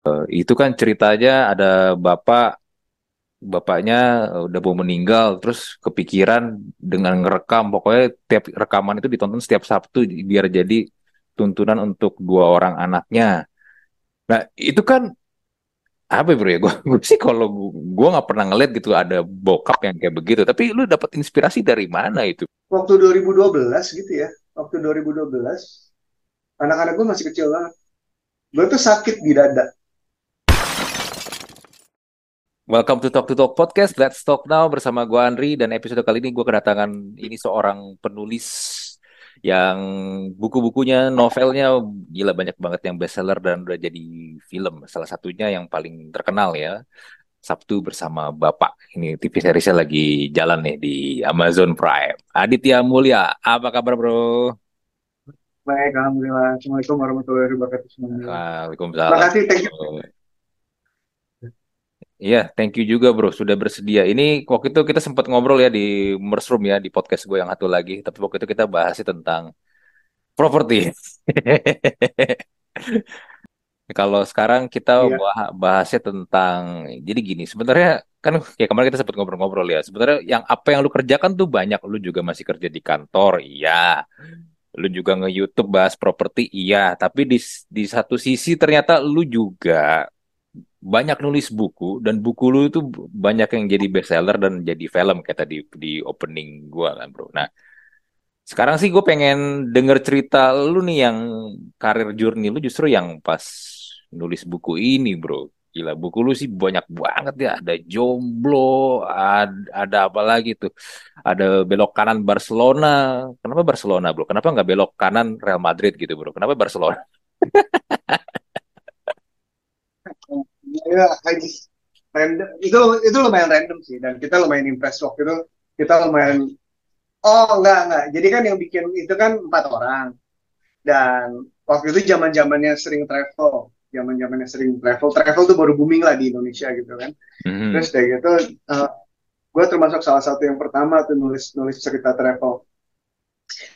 Eh, itu kan ceritanya ada bapak, bapaknya eh, udah mau meninggal, terus kepikiran dengan ngerekam, pokoknya tiap rekaman itu ditonton setiap Sabtu biar jadi tuntunan untuk dua orang anaknya. Nah, itu kan apa ya bro ya? Gue sih kalau gue nggak pernah ngeliat gitu ada bokap yang kayak begitu. Tapi lu dapat inspirasi dari mana itu? Waktu 2012 gitu ya, waktu 2012, anak-anak gue masih kecil banget. Gue tuh sakit di dada. Welcome to Talk to Talk Podcast. Let's talk now bersama gue Andri dan episode kali ini gue kedatangan ini seorang penulis yang buku-bukunya, novelnya gila banyak banget yang bestseller dan udah jadi film. Salah satunya yang paling terkenal ya. Sabtu bersama Bapak. Ini TV seriesnya lagi jalan nih di Amazon Prime. Aditya Mulya, apa kabar bro? Baik, Alhamdulillah. Assalamualaikum warahmatullahi wabarakatuh. Waalaikumsalam. Terima kasih, thank you. Iya, thank you juga bro sudah bersedia. Ini waktu itu kita sempat ngobrol ya di Mushroom ya di podcast gue yang satu lagi. Tapi waktu itu kita bahas tentang properti. Kalau sekarang kita Iya. bahasnya tentang jadi gini, sebenarnya kan ya kemarin kita sempat ngobrol-ngobrol ya. Sebenarnya yang apa yang lu kerjakan tuh banyak. Lu juga masih kerja di kantor, iya. Lu juga nge-YouTube bahas properti, iya. Tapi di di satu sisi ternyata lu juga banyak nulis buku dan buku lu itu banyak yang jadi bestseller dan jadi film kayak tadi di opening gua kan bro. Nah sekarang sih gue pengen denger cerita lu nih yang karir journey lu justru yang pas nulis buku ini bro. Gila buku lu sih banyak banget ya. Ada jomblo, ada, ada apa lagi tuh? Ada belok kanan Barcelona. Kenapa Barcelona bro? Kenapa nggak belok kanan Real Madrid gitu bro? Kenapa Barcelona? Ya, I just random. Itu itu lumayan random sih dan kita lumayan impress waktu itu. Kita lumayan Oh, enggak, enggak. Jadi kan yang bikin itu kan empat orang. Dan waktu itu zaman-zamannya sering travel. Zaman-zamannya sering travel. Travel tuh baru booming lah di Indonesia gitu kan. Mhm. Terus dari gitu, uh, gue termasuk salah satu yang pertama tuh nulis nulis cerita travel.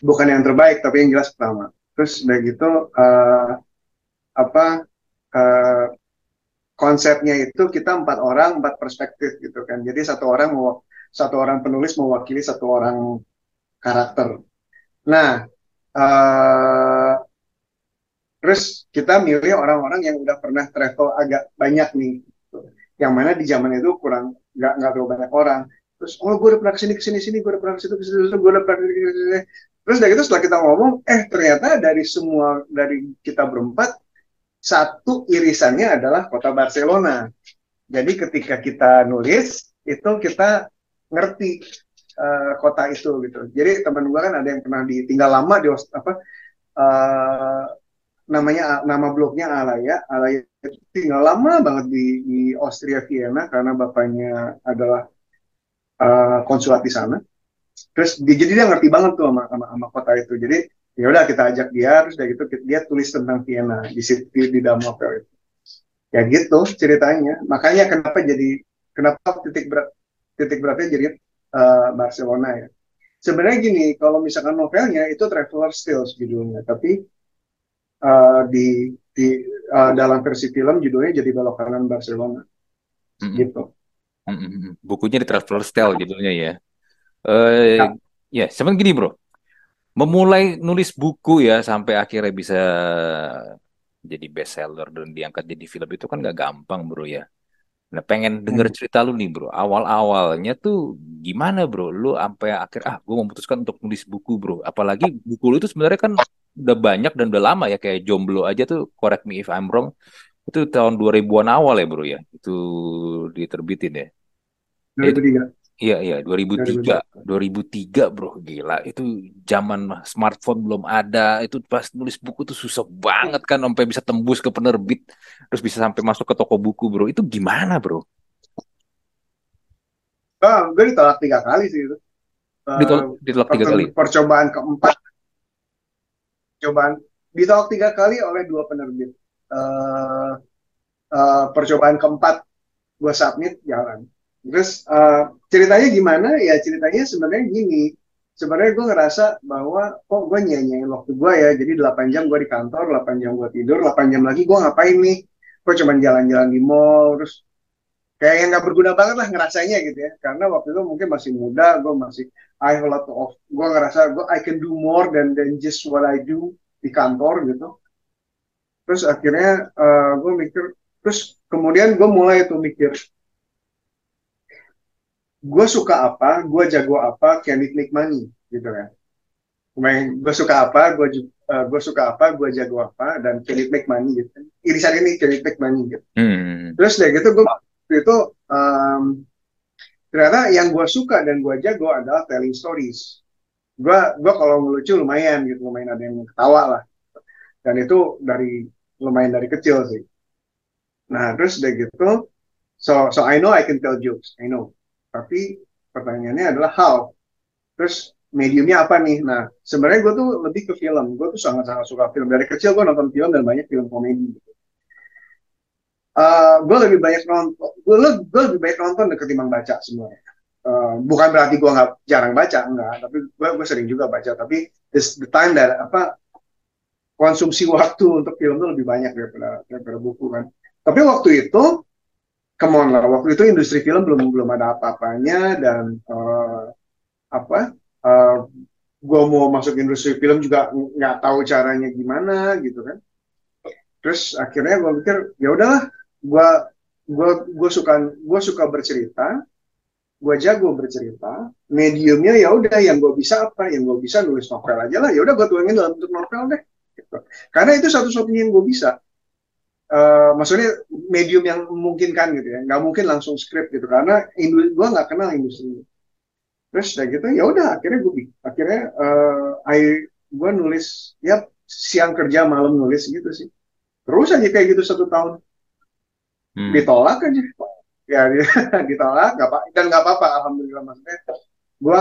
Bukan yang terbaik, tapi yang jelas pertama. Terus dari gitu, uh, apa, uh, konsepnya itu kita empat orang, empat perspektif gitu kan. Jadi satu orang mau satu orang penulis mewakili satu orang karakter. Nah, uh, terus kita milih orang-orang yang udah pernah travel agak banyak nih, yang mana di zaman itu kurang nggak nggak terlalu banyak orang. Terus, oh gue udah pernah ke sini ke sini sini, gue udah pernah ke sini ke sini, gue udah pernah ke sini ke sini. Terus dari itu setelah kita ngomong, eh ternyata dari semua dari kita berempat satu irisannya adalah kota Barcelona. Jadi ketika kita nulis itu kita ngerti uh, kota itu gitu. Jadi teman gue kan ada yang pernah ditinggal lama di apa uh, namanya nama blognya Alaya. Alaya tinggal lama banget di, di Austria Vienna karena bapaknya adalah uh, konsulat di sana. Terus dia, jadi dia ngerti banget tuh sama, sama, sama kota itu. Jadi ya udah kita ajak dia terus dari gitu dia tulis tentang Vienna di di, di dalam novel itu. Ya gitu ceritanya. Makanya kenapa jadi kenapa titik berat titik beratnya jadi uh, Barcelona ya. Sebenarnya gini, kalau misalkan novelnya itu Traveler Stills judulnya, tapi uh, di di uh, dalam versi film judulnya jadi belok kanan Barcelona, mm -hmm. gitu. Mm -hmm. Bukunya di Traveler Style judulnya ya. Uh, ya, ya sebenarnya gini bro, memulai nulis buku ya sampai akhirnya bisa jadi bestseller dan diangkat jadi film itu kan gak gampang bro ya. Nah, pengen denger cerita lu nih, bro. Awal-awalnya tuh gimana, bro? Lu sampai akhir, ah, gue memutuskan untuk nulis buku, bro. Apalagi buku lu itu sebenarnya kan udah banyak dan udah lama ya, kayak Jomblo aja tuh, correct me if I'm wrong, itu tahun 2000-an awal ya, bro ya? Itu diterbitin ya? 2003. Iya, iya, 2003. 2003, bro. Gila, itu zaman smartphone belum ada. Itu pas nulis buku tuh susah banget kan, sampai bisa tembus ke penerbit. Terus bisa sampai masuk ke toko buku, bro. Itu gimana, bro? Oh, gue ditolak tiga kali sih itu. Ditolak, ditolak tiga kali? Percobaan keempat. Percobaan. Ditolak tiga kali oleh dua penerbit. Uh, uh, percobaan keempat, gue submit, jalan Terus uh, ceritanya gimana? Ya ceritanya sebenarnya gini. Sebenarnya gue ngerasa bahwa kok gue nyanyiin waktu gue ya. Jadi 8 jam gue di kantor, 8 jam gue tidur, 8 jam lagi gue ngapain nih? gue cuma jalan-jalan di mall terus kayak yang nggak berguna banget lah ngerasanya gitu ya karena waktu itu mungkin masih muda gue masih I have a lot of gue ngerasa gue I can do more than than just what I do di kantor gitu terus akhirnya uh, gue mikir terus kemudian gue mulai tuh mikir gue suka apa gue jago apa can it make money? Gitu kan. Main gue suka apa gue uh, gue suka apa gue jago apa dan can it make money gitu. Irisan ini can it make money gitu. Hmm. terus deh gitu gue itu um, ternyata yang gue suka dan gue jago adalah telling stories. Gue gue kalau ngelucu lumayan gitu lumayan ada yang ketawa lah. Dan itu dari lumayan dari kecil sih. Nah terus deh gitu so so I know I can tell jokes I know tapi pertanyaannya adalah how terus mediumnya apa nih? Nah, sebenarnya gue tuh lebih ke film. Gue tuh sangat-sangat suka film. Dari kecil gue nonton film dan banyak film komedi. Uh, eh, gue lebih banyak nonton, gue, gue lebih banyak nonton ketimbang baca sebenarnya. Uh, bukan berarti gue nggak jarang baca, enggak. Tapi gue, gue sering juga baca. Tapi this, the time that apa konsumsi waktu untuk film tuh lebih banyak daripada daripada buku kan. Tapi waktu itu, come on lah, waktu itu industri film belum belum ada apa-apanya dan uh, apa uh, eh, gue mau masuk industri film juga nggak tahu caranya gimana gitu kan terus akhirnya gue pikir ya udahlah gue gue gue suka gue suka bercerita gue jago bercerita mediumnya ya udah yang gue bisa apa yang gue bisa nulis novel aja lah ya udah gue tuangin dalam bentuk novel deh gitu. karena itu satu-satunya yang gue bisa uh, maksudnya medium yang memungkinkan gitu ya. Nggak mungkin langsung skrip gitu. Karena gue nggak kenal industri. Terus udah gitu ya udah akhirnya gue akhirnya uh, I gue nulis ya siang kerja malam nulis gitu sih. Terus aja kayak gitu satu tahun. Hmm. ditolak aja. Ya ditolak gak apa dan nggak apa-apa alhamdulillah maksudnya. Gue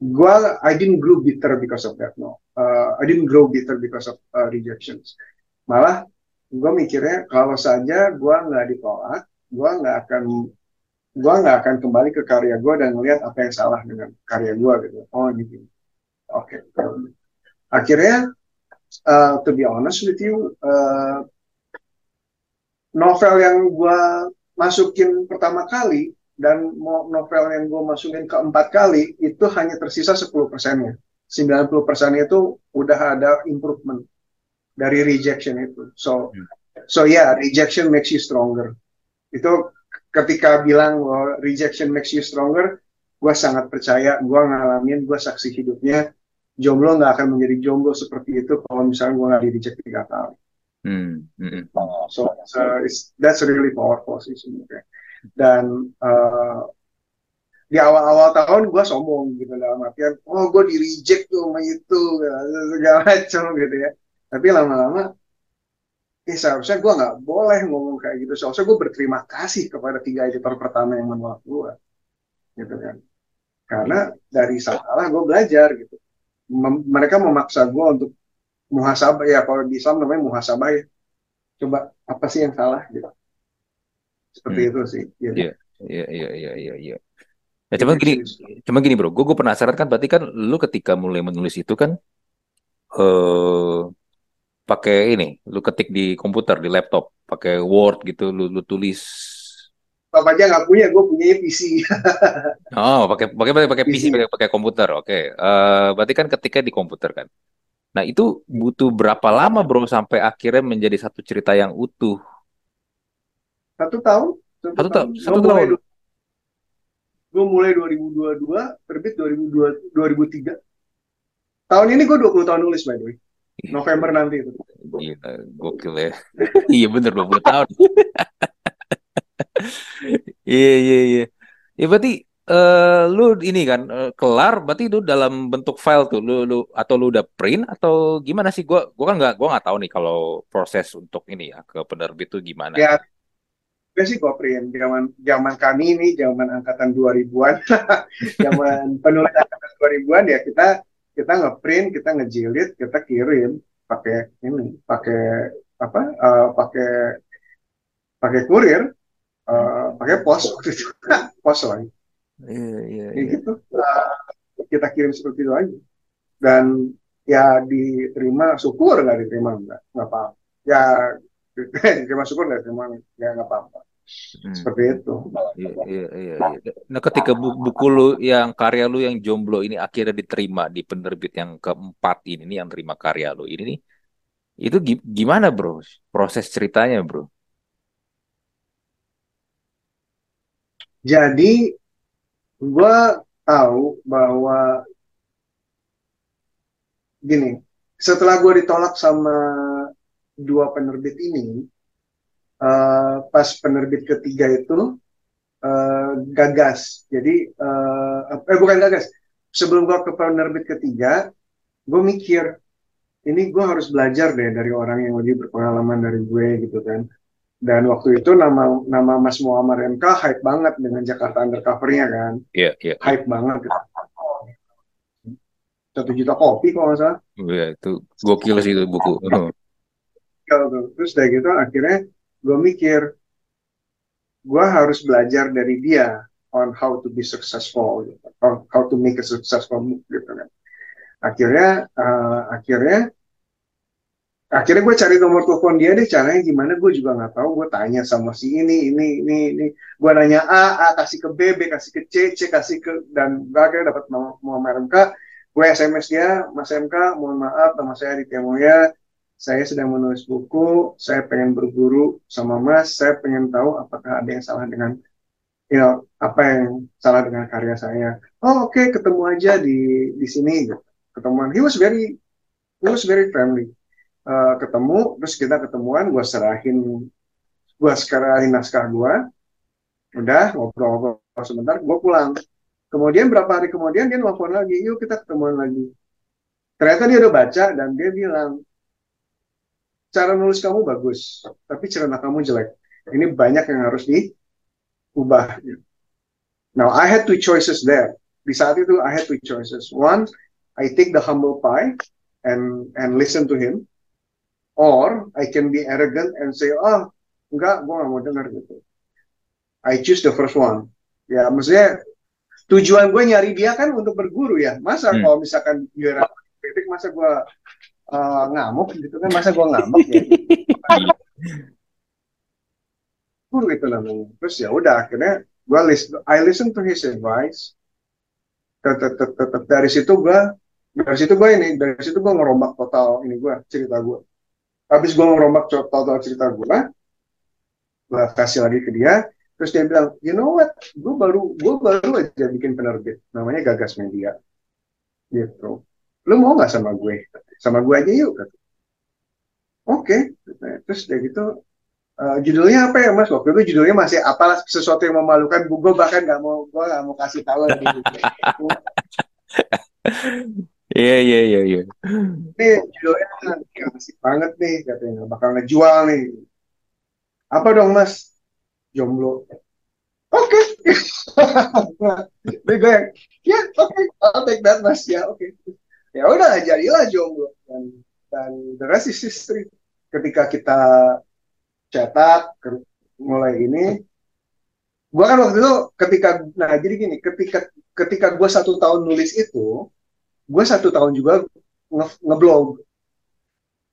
gue I didn't grow bitter because of that no. Uh, I didn't grow bitter because of uh, rejections. Malah gue mikirnya kalau saja gue nggak ditolak gue nggak akan gue nggak akan kembali ke karya gue dan ngelihat apa yang salah dengan karya gue gitu. Oh gitu. Oke. Okay. akhirnya uh, to be honest with you uh, novel yang gue masukin pertama kali dan novel yang gue masukin keempat kali itu hanya tersisa 10 persennya. 90 persennya itu udah ada improvement dari rejection itu so hmm. so yeah rejection makes you stronger itu ketika bilang oh, rejection makes you stronger, gue sangat percaya, gue ngalamin, gue saksi hidupnya, jomblo nggak akan menjadi jomblo seperti itu kalau misalnya gue nggak di reject tiga kali. Hmm. Hmm. So, so it's, that's really powerful sih sebenarnya. Dan uh, di awal-awal tahun gue sombong gitu dalam artian, oh gue di reject tuh sama itu segala macam gitu ya. Tapi lama-lama eh seharusnya gue nggak boleh ngomong kayak gitu. Seharusnya gue berterima kasih kepada tiga editor pertama yang menolak gue gitu kan. Karena dari salah gue belajar gitu. Mem mereka memaksa gue untuk muhasabah ya kalau di Islam namanya muhasabah ya. Coba apa sih yang salah gitu. Seperti hmm. itu sih gitu. iya iya iya iya iya ya. Ya, cuman gini, cuman gini bro, gue gue penasaran kan, berarti kan lu ketika mulai menulis itu kan, eh pakai ini, lu ketik di komputer, di laptop, pakai Word gitu, lu, lu tulis. Bapaknya nggak punya, gue punya PC. oh, pakai pakai pakai PC, pakai pakai komputer, oke. Okay. Uh, eh, berarti kan ketika di komputer kan. Nah itu butuh berapa lama bro sampai akhirnya menjadi satu cerita yang utuh? Satu tahun. Satu, satu tahun. Satu tahun. Gue mulai 2022, terbit 2002, 2003. Tahun ini gue 20 tahun nulis by the way. November nanti itu. Gila, gokil ya. iya bener 20 tahun. Iya iya iya. Ya berarti uh, lu ini kan uh, kelar berarti itu dalam bentuk file tuh lu lu atau lu udah print atau gimana sih gua gua kan nggak gua nggak tahu nih kalau proses untuk ini ya ke penerbit itu gimana. Ya gue sih gue print zaman zaman kami ini zaman angkatan 2000-an zaman penulis angkatan 2000-an ya kita kita ngeprint kita ngejilid kita kirim pakai ini pakai apa uh, pakai pakai kurir uh, pakai pos waktu itu. Pos lagi iya iya, iya. gitu. Uh, kita kirim seperti itu aja dan ya diterima syukur nggak diterima nggak nggak apa ya terima syukur deh terima ya nggak apa-apa Hmm. seperti itu Iya, iya, iya, iya. Nah, ketika bu- buku lu yang karya lu yang jomblo ini akhirnya diterima di penerbit yang keempat ini nih yang terima karya lu ini nih, itu gi- gimana bro? Proses ceritanya bro? jadi gue tahu bahwa gini setelah gue ditolak sama dua penerbit ini eh, pas penerbit ketiga itu eh, gagas jadi eh, eh bukan gagas sebelum gue ke penerbit ketiga gue mikir ini gue harus belajar deh dari orang yang lebih berpengalaman dari gue gitu kan dan waktu itu nama nama Mas Muammar MK hype banget dengan Jakarta Undercover-nya kan Iya, iya. hype banget gitu. satu juta kopi kalau nggak salah Iya, itu gokil sih itu buku. Terus dari gitu akhirnya gue mikir gue harus belajar dari dia on how to be successful gitu. how, how to make a successful book gitu kan. Akhirnya eh, akhirnya akhirnya gue cari nomor telepon dia deh caranya gimana gue juga nggak tahu. Gue tanya sama si ini ini ini ini. Gue nanya A A kasih ke B B kasih ke C C kasih ke dan akhirnya dapat nomor Muhammad MK gue SMS dia Mas MK mohon maaf nama saya Aditya Moya saya sedang menulis buku saya pengen berguru sama Mas saya pengen tahu apakah ada yang salah dengan know, apa yang salah dengan karya saya. Oh oke ketemu aja di di sini gitu. ketemuan. He was very he was very friendly. Eh, ketemu terus kita ketemuan gue serahin gue serahin naskah gue udah ngobrol-ngobrol sebentar gue pulang. Kemudian berapa hari kemudian dia nelfon lagi yuk kita ketemuan lagi. Ternyata dia udah baca dan dia bilang cara nulis kamu bagus tapi cerita kamu jelek. Ini banyak yang harus diubah. Now I had two choices there. Di saat itu I had two choices. One I take the humble pie and and listen to him. Or I can be arrogant and say ah enggak gue gak mau dengar gitu. I choose the first one. Ya maksudnya tujuan gue nyari dia kan untuk berguru ya. Masa Hmm. kalau misalkan dia kritik masa gue uh, ngamuk gitu kan masa gue ngambek ya? Guru itu namanya. Terus ya udah akhirnya gue listen I listen to his advice. Tetap dari situ gue dari situ gue ini dari situ gue ngerombak total ini gue cerita gue habis gue ngerombak total cerita gue gue kasih lagi ke dia terus dia bilang you know what? Gue baru gue baru aja bikin penerbit namanya Gagas Media. Gitu lu mau nggak sama gue? Sama gue aja yuk oke. Terus dia gitu "Eh, judulnya apa ya mas? Waktu itu judulnya masih apalah sesuatu yang memalukan. Gue bahkan nggak mau gue nggak mau kasih tahu lagi. Iya, iya, iya, iya. nih judulnya ya, asik banget nih katanya. Bakal ngejual nih. Apa dong mas? Jomblo. Oke. Jadi gue ya oke. I'll take that mas. Ya oke ya udah jadilah jomblo. Dan dan the rest is history. Ketika kita cetak ke- mulai ini gue kan waktu itu ketika nah jadi gini ketika ketika gue satu tahun nulis itu gue satu tahun juga nge- ngeblog.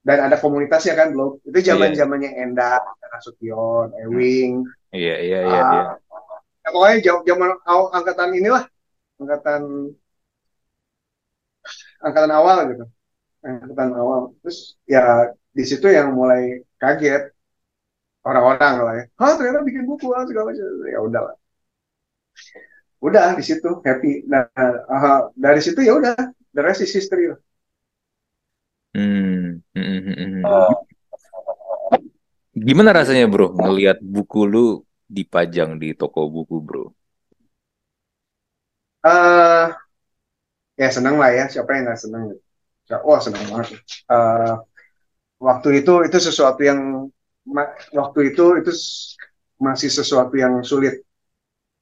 Dan ada komunitasnya kan blog. Itu zaman zamannya Enda Nasution Ewing. Iya, iya, iya, iya. ah, ya pokoknya zaman angkatan inilah. Angkatan angkatan awal gitu. Angkatan awal. Terus ya di situ yang mulai kaget. Orang-orang lah ya. Hah ternyata bikin buku ah, segala macam. Ya udah lah udah di situ happy. Nah ah, dari situ ya udah. The rest is history lah. Hmm, hmm, hmm, hmm, hmm. Gimana rasanya bro ngelihat buku lu dipajang di toko buku bro? eh ya senang lah ya. Siapa yang nggak Ya, wah senang banget. Eh, waktu itu itu sesuatu yang waktu itu itu masih sesuatu yang sulit.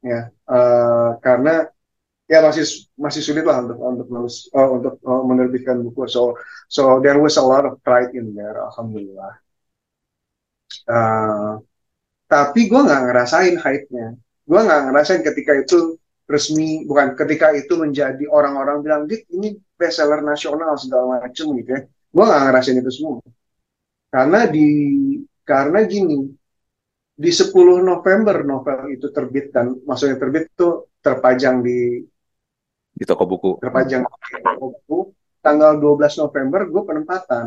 Ya Eh, karena ya masih masih sulit lah untuk untuk menulis eh, untuk eh, menerbitkan buku. So so there was a lot of pride in there alhamdulillah. Eh, tapi gue nggak ngerasain hype-nya. Gue nggak ngerasain ketika itu resmi bukan ketika itu menjadi orang-orang bilang Dik ini bestseller nasional segala macem gitu ya gue nggak ngerasain itu semua karena di karena gini di 10 November novel itu terbit dan maksudnya terbit itu terpajang di di toko buku. terpajang di toko buku tanggal 12 November gue penempatan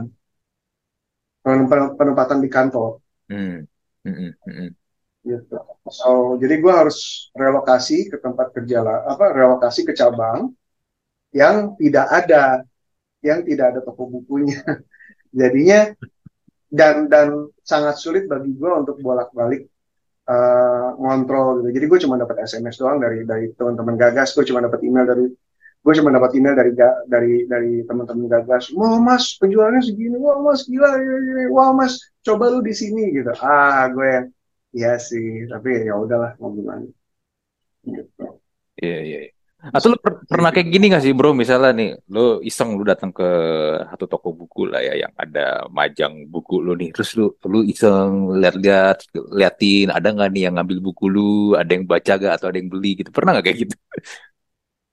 Penem- penempatan di kantor Hmm. Hmm, hmm, hmm, hmm. Gitu so jadi gue harus relokasi ke tempat kerja lah apa relokasi ke cabang yang tidak ada yang tidak ada toko bukunya jadinya dan dan sangat sulit bagi gue untuk bolak-balik eh, ngontrol gitu. Jadi gue cuma dapat SMS doang dari dari teman-teman gagas, gue cuma dapat email dari gue cuma dapat email dari dari dari teman-teman gagas. Wah mas penjualannya segini, wah mas gila. wah mas coba lu di sini gitu. Ah gue yang iya sih, tapi ya udahlah mau gimana. Gitu. Iya, iya. iya. Atau lu per- pernah kayak gini gak sih bro, misalnya nih, lu iseng lu datang ke satu toko buku lah ya yang ada majang buku lu nih, terus lu lu iseng lihat-lihat, liatin ada nggak nih yang ngambil buku lu, ada yang baca gak atau ada yang beli gitu, pernah nggak kayak gitu?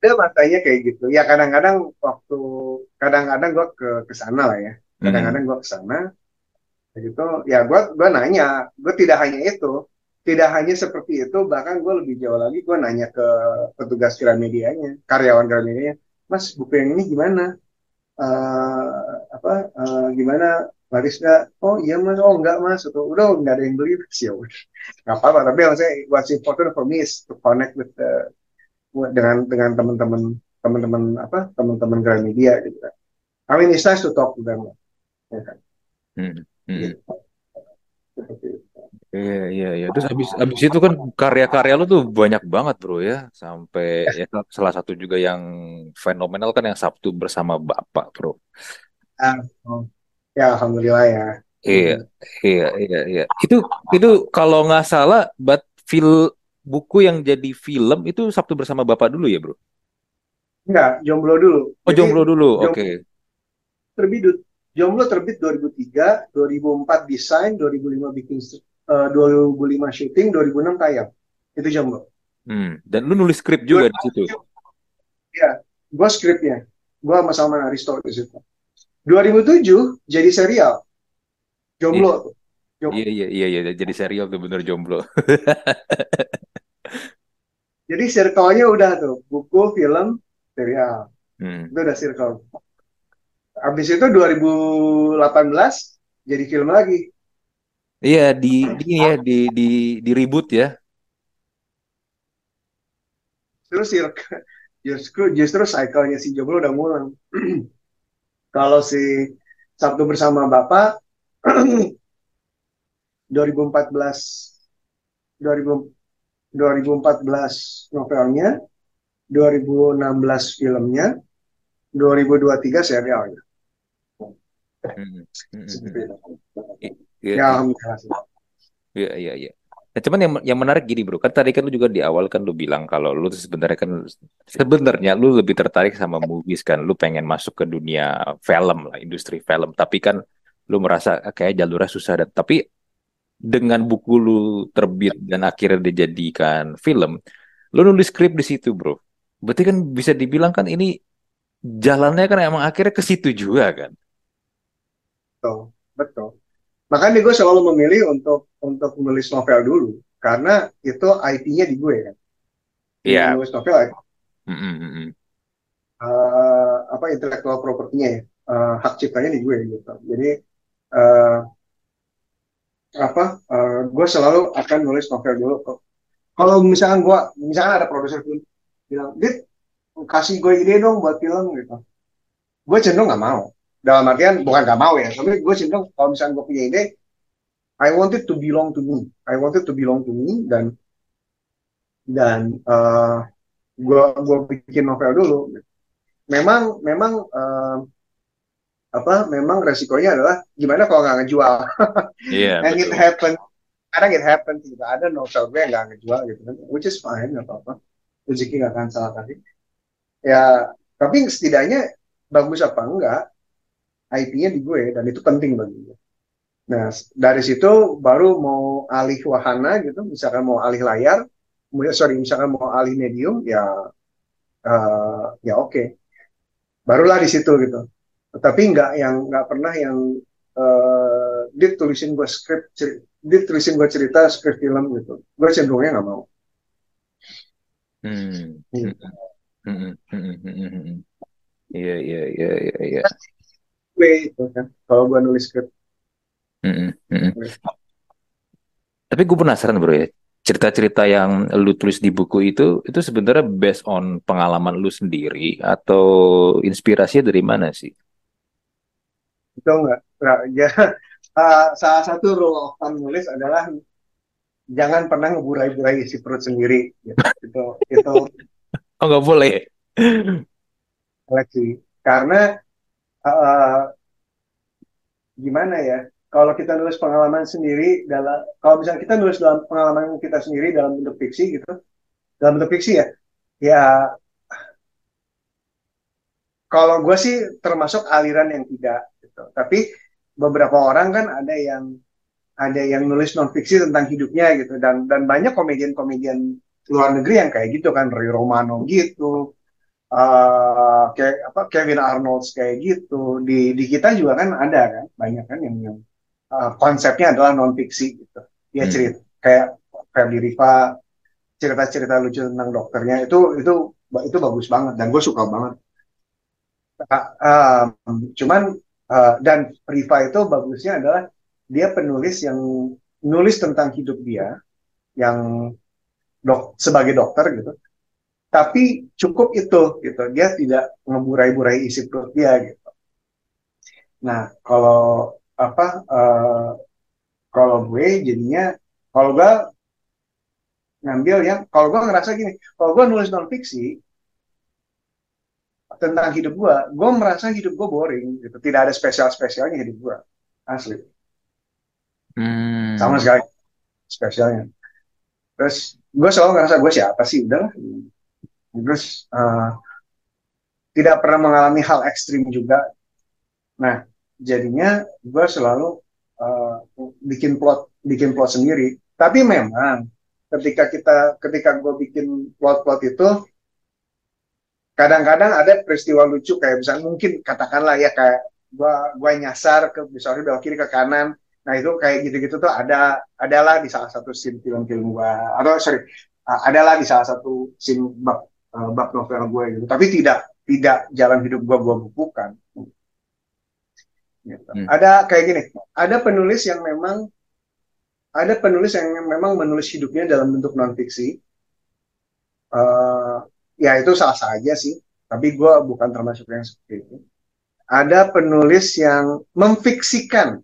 Ada makanya kayak gitu. Ya kadang-kadang waktu kadang-kadang gue ke ke sana lah ya. Hmm. Kadang-kadang gue ke sana gitu. Ya gue gue nanya, gue tidak hanya itu, tidak hanya seperti itu, bahkan gue lebih jauh lagi, gue nanya ke petugas Gramedianya, karyawan Gramedianya, Mas buku yang ini gimana? Eh, apa eh, gimana? Laris nggak? Oh iya mas, oh enggak mas, atau udah nggak ada yang beli, sih ya nggak apa-apa. Tapi maksudnya what's important for me is to connect with the dengan dengan teman-teman teman-teman apa teman-teman Gramedia gitu kan. I mean it's nice to talk to them. Ya kan? Hmm, hmm. Itu. Iya, iya, iya. Terus abis, abis itu kan karya-karya lu tuh banyak banget bro ya. Sampai ya salah satu juga yang fenomenal kan yang Sabtu bersama Bapak bro. Oh. Ya alhamdulillah ya. Iya, iya, iya, iya. Itu itu kalau nggak salah, but fil buku yang jadi film itu Sabtu bersama Bapak dulu ya bro? Enggak, jomblo dulu. Oh Jadi jomblo dulu, oke. terbit jomblo terbit 2003, 2004 desain, 2005 bikin eh, 2005 syuting, 2006 tayang. Itu jomblo. Hmm. Dan lu nulis skrip juga di situ. Ya, gue skripnya. Gue sama Salman Aristo di situ. 2007 jadi serial. Jomblo. tuh. Iya, iya, iya, iya. Jadi serial tuh bener jomblo. Jadi circle-nya udah tuh, buku, film, serial. Hmm. Itu udah circle. Habis itu 2018 jadi film lagi. Iya di, di ini ya di di di reboot ya. Terus justru justru cycle-nya si Jomblo udah ngulang. Kalau si Sabtu bersama Bapak 2014 2000 2014 novelnya, 2016 filmnya, 2023 serialnya. Hmm, hmm, hmm, Seperti hmm. itu. Iya, Ya, iya. alhamdulillah sih. Iya, iya, iya. Nah, cuman yang yang menarik gini, Bro. Kan tadi kan lu juga di awal kan lu bilang kalau lu sebenarnya kan sebenarnya lu lebih tertarik sama movies kan. Lu pengen masuk ke dunia film lah, industri film. Tapi kan lu merasa "Ah, kayak jalurnya susah dan tapi dengan buku lu terbit dan akhirnya dijadikan film, lu nulis skrip di situ, Bro. Berarti kan bisa dibilang kan ini jalannya kan emang akhirnya ke situ juga kan. Betul, betul. Makanya gue selalu memilih untuk untuk menulis novel dulu karena itu IP-nya di gue kan. Iya. Menulis novel mm, mm. eh, apa intellectual property-nya ya, eh, hak ciptanya di gue gitu. Jadi eh, apa eh, gue selalu akan nulis novel dulu. Kalau misalkan gue misalkan ada produser film bilang, Dit kasih gue ide dong buat film gitu. Gue cenderung nggak mau. Dalam artian bukan nggak mau ya, tapi gue cenderung kalau misalkan gue punya ide, I want it to belong to me. I want it to belong to me dan dan eh, gue gue bikin novel dulu. Memang memang eh, apa? Memang resikonya adalah gimana kalau nggak ngejual. Iya, And it betul. happen. Kadang it happen gitu. Ada novel gue yang nggak ngejual gitu kan, which is fine nggak apa-apa. Rezeki nggak akan salah kali. Ya, tapi setidaknya bagus apa enggak, IP-nya di gue dan itu penting bagi gue. Nah, dari situ baru mau alih wahana gitu, misalkan mau alih layar, sorry, misalkan mau alih medium, ya eh, ya oke. Barulah di situ gitu. Tapi nggak yang nggak pernah yang eh, dia tulisin gue skrip dia tulisin gue cerita skrip film gitu gue cenderungnya nggak mau Hmm. Hmm. Hmm. Hmm. Hmm. Iya, iya, iya, iya, iya. Gue itu kan kalau gue nulis skrip Hmm. Hmm. Tapi gue penasaran bro ya, cerita-cerita yang lu tulis di buku itu, itu sebenarnya based on pengalaman lu sendiri atau inspirasinya dari mana sih? itu enggak, enggak ya uh, salah satu rule of thumb nulis adalah jangan pernah ngeburai-burai isi perut sendiri gitu. itu itu Oh nggak boleh. seleksi karena uh, gimana ya? Kalau kita nulis pengalaman sendiri dalam kalau misalnya kita nulis dalam pengalaman kita sendiri dalam bentuk fiksi gitu dalam bentuk fiksi ya ya kalau gue sih termasuk aliran yang tidak gitu. Tapi beberapa orang kan ada yang ada yang nulis non fiksi tentang hidupnya gitu. Dan dan banyak komedian-komedian luar negeri yang kayak gitu kan. Ray Romano gitu uh, kayak apa Kevin Arnold kayak gitu. Di di kita juga kan ada kan banyak kan yang, yang uh, konsepnya adalah non fiksi gitu. Dia Hmm. cerita kayak Ferdi Riva cerita-cerita lucu tentang dokternya itu itu itu bagus banget dan gue suka banget. Uh, um, cuman uh, dan Riva itu bagusnya adalah dia penulis yang nulis tentang hidup dia yang dok sebagai dokter gitu tapi cukup itu gitu. Dia tidak ngeburai-burai isi perut dia gitu. Nah kalau apa uh, kalau gue jadinya kalau gue ngambil yang kalau gue ngerasa gini kalau gue nulis non fiksi tentang hidup gue gue merasa hidup gue boring gitu. Tidak ada spesial spesialnya hidup gue asli. Sama Hmm. sekali. Spesialnya. Terus gue selalu ngerasa gue siapa sih? Udah terus uh, tidak pernah mengalami hal ekstrim juga. Nah jadinya gue selalu uh, bikin plot bikin plot sendiri. Tapi memang ketika kita ketika gue bikin plot-plot itu kadang-kadang ada peristiwa lucu. Kayak misalnya mungkin katakanlah ya kayak gua gua nyasar ke misalnya belok kiri ke kanan. Nah itu kayak gitu-gitu tuh ada adalah di salah satu scene film-film gua. Atau sorry adalah di salah satu scene uh, bab novel gue gitu. Tapi tidak tidak jalan hidup gua gua bukukan. Gitu. Hmm. ada kayak gini ada penulis yang memang ada penulis yang memang menulis hidupnya dalam bentuk non fiksi uh, ya itu salah saja sih tapi gue bukan termasuk yang seperti itu. Ada penulis yang memfiksikan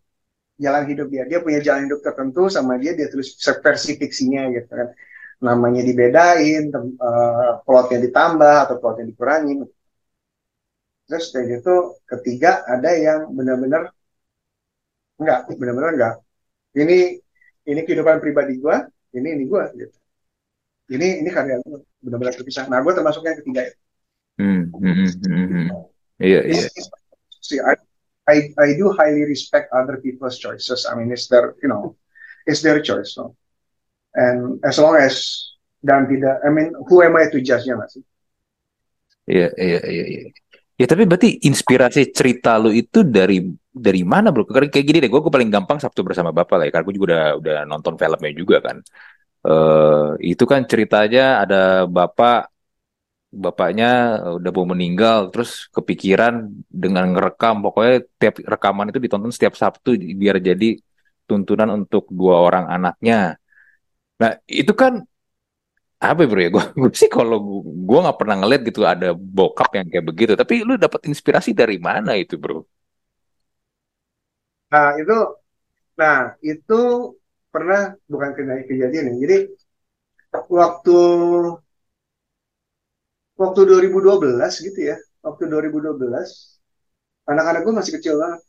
jalan hidup dia. Dia punya jalan hidup tertentu sama dia dia tulis versi fiksinya gitu kan namanya dibedain tem- uh, plotnya ditambah atau plotnya dikurangin terus kayak gitu ketiga ada yang benar-benar enggak benar-benar enggak ini ini kehidupan pribadi gue ini ini gue gitu ini ini karya gue benar-benar terpisah nah gue termasuk yang ketiga itu Hmm. Hmm. Hmm. Iya, iya. It's- it's- see, I, I I do highly respect other people's choices. I mean, it's their you know, it's their choice. So. And as long as dan tidak, I mean, who am I to judge-nya nggak sih? Iya, iya, iya, iya. Ya tapi berarti inspirasi cerita lu itu dari dari mana bro? Karena kayak gini deh, gue paling gampang Sabtu bersama Bapak lah ya. Karena gue juga udah udah nonton filmnya juga kan. eh itu kan ceritanya ada bapak bapaknya udah mau meninggal terus kepikiran dengan ngerekam pokoknya tiap rekaman itu ditonton setiap Sabtu biar jadi tuntunan untuk dua orang anaknya. Nah itu kan apa ya, bro ya gue gue sih kalau gue nggak pernah ngeliat gitu ada bokap yang kayak begitu tapi lu dapat inspirasi dari mana itu bro Nah itu, nah itu pernah bukan kejadian kejadian ya. Jadi waktu waktu 2012 gitu ya, waktu 2012 anak-anak gue masih kecil banget.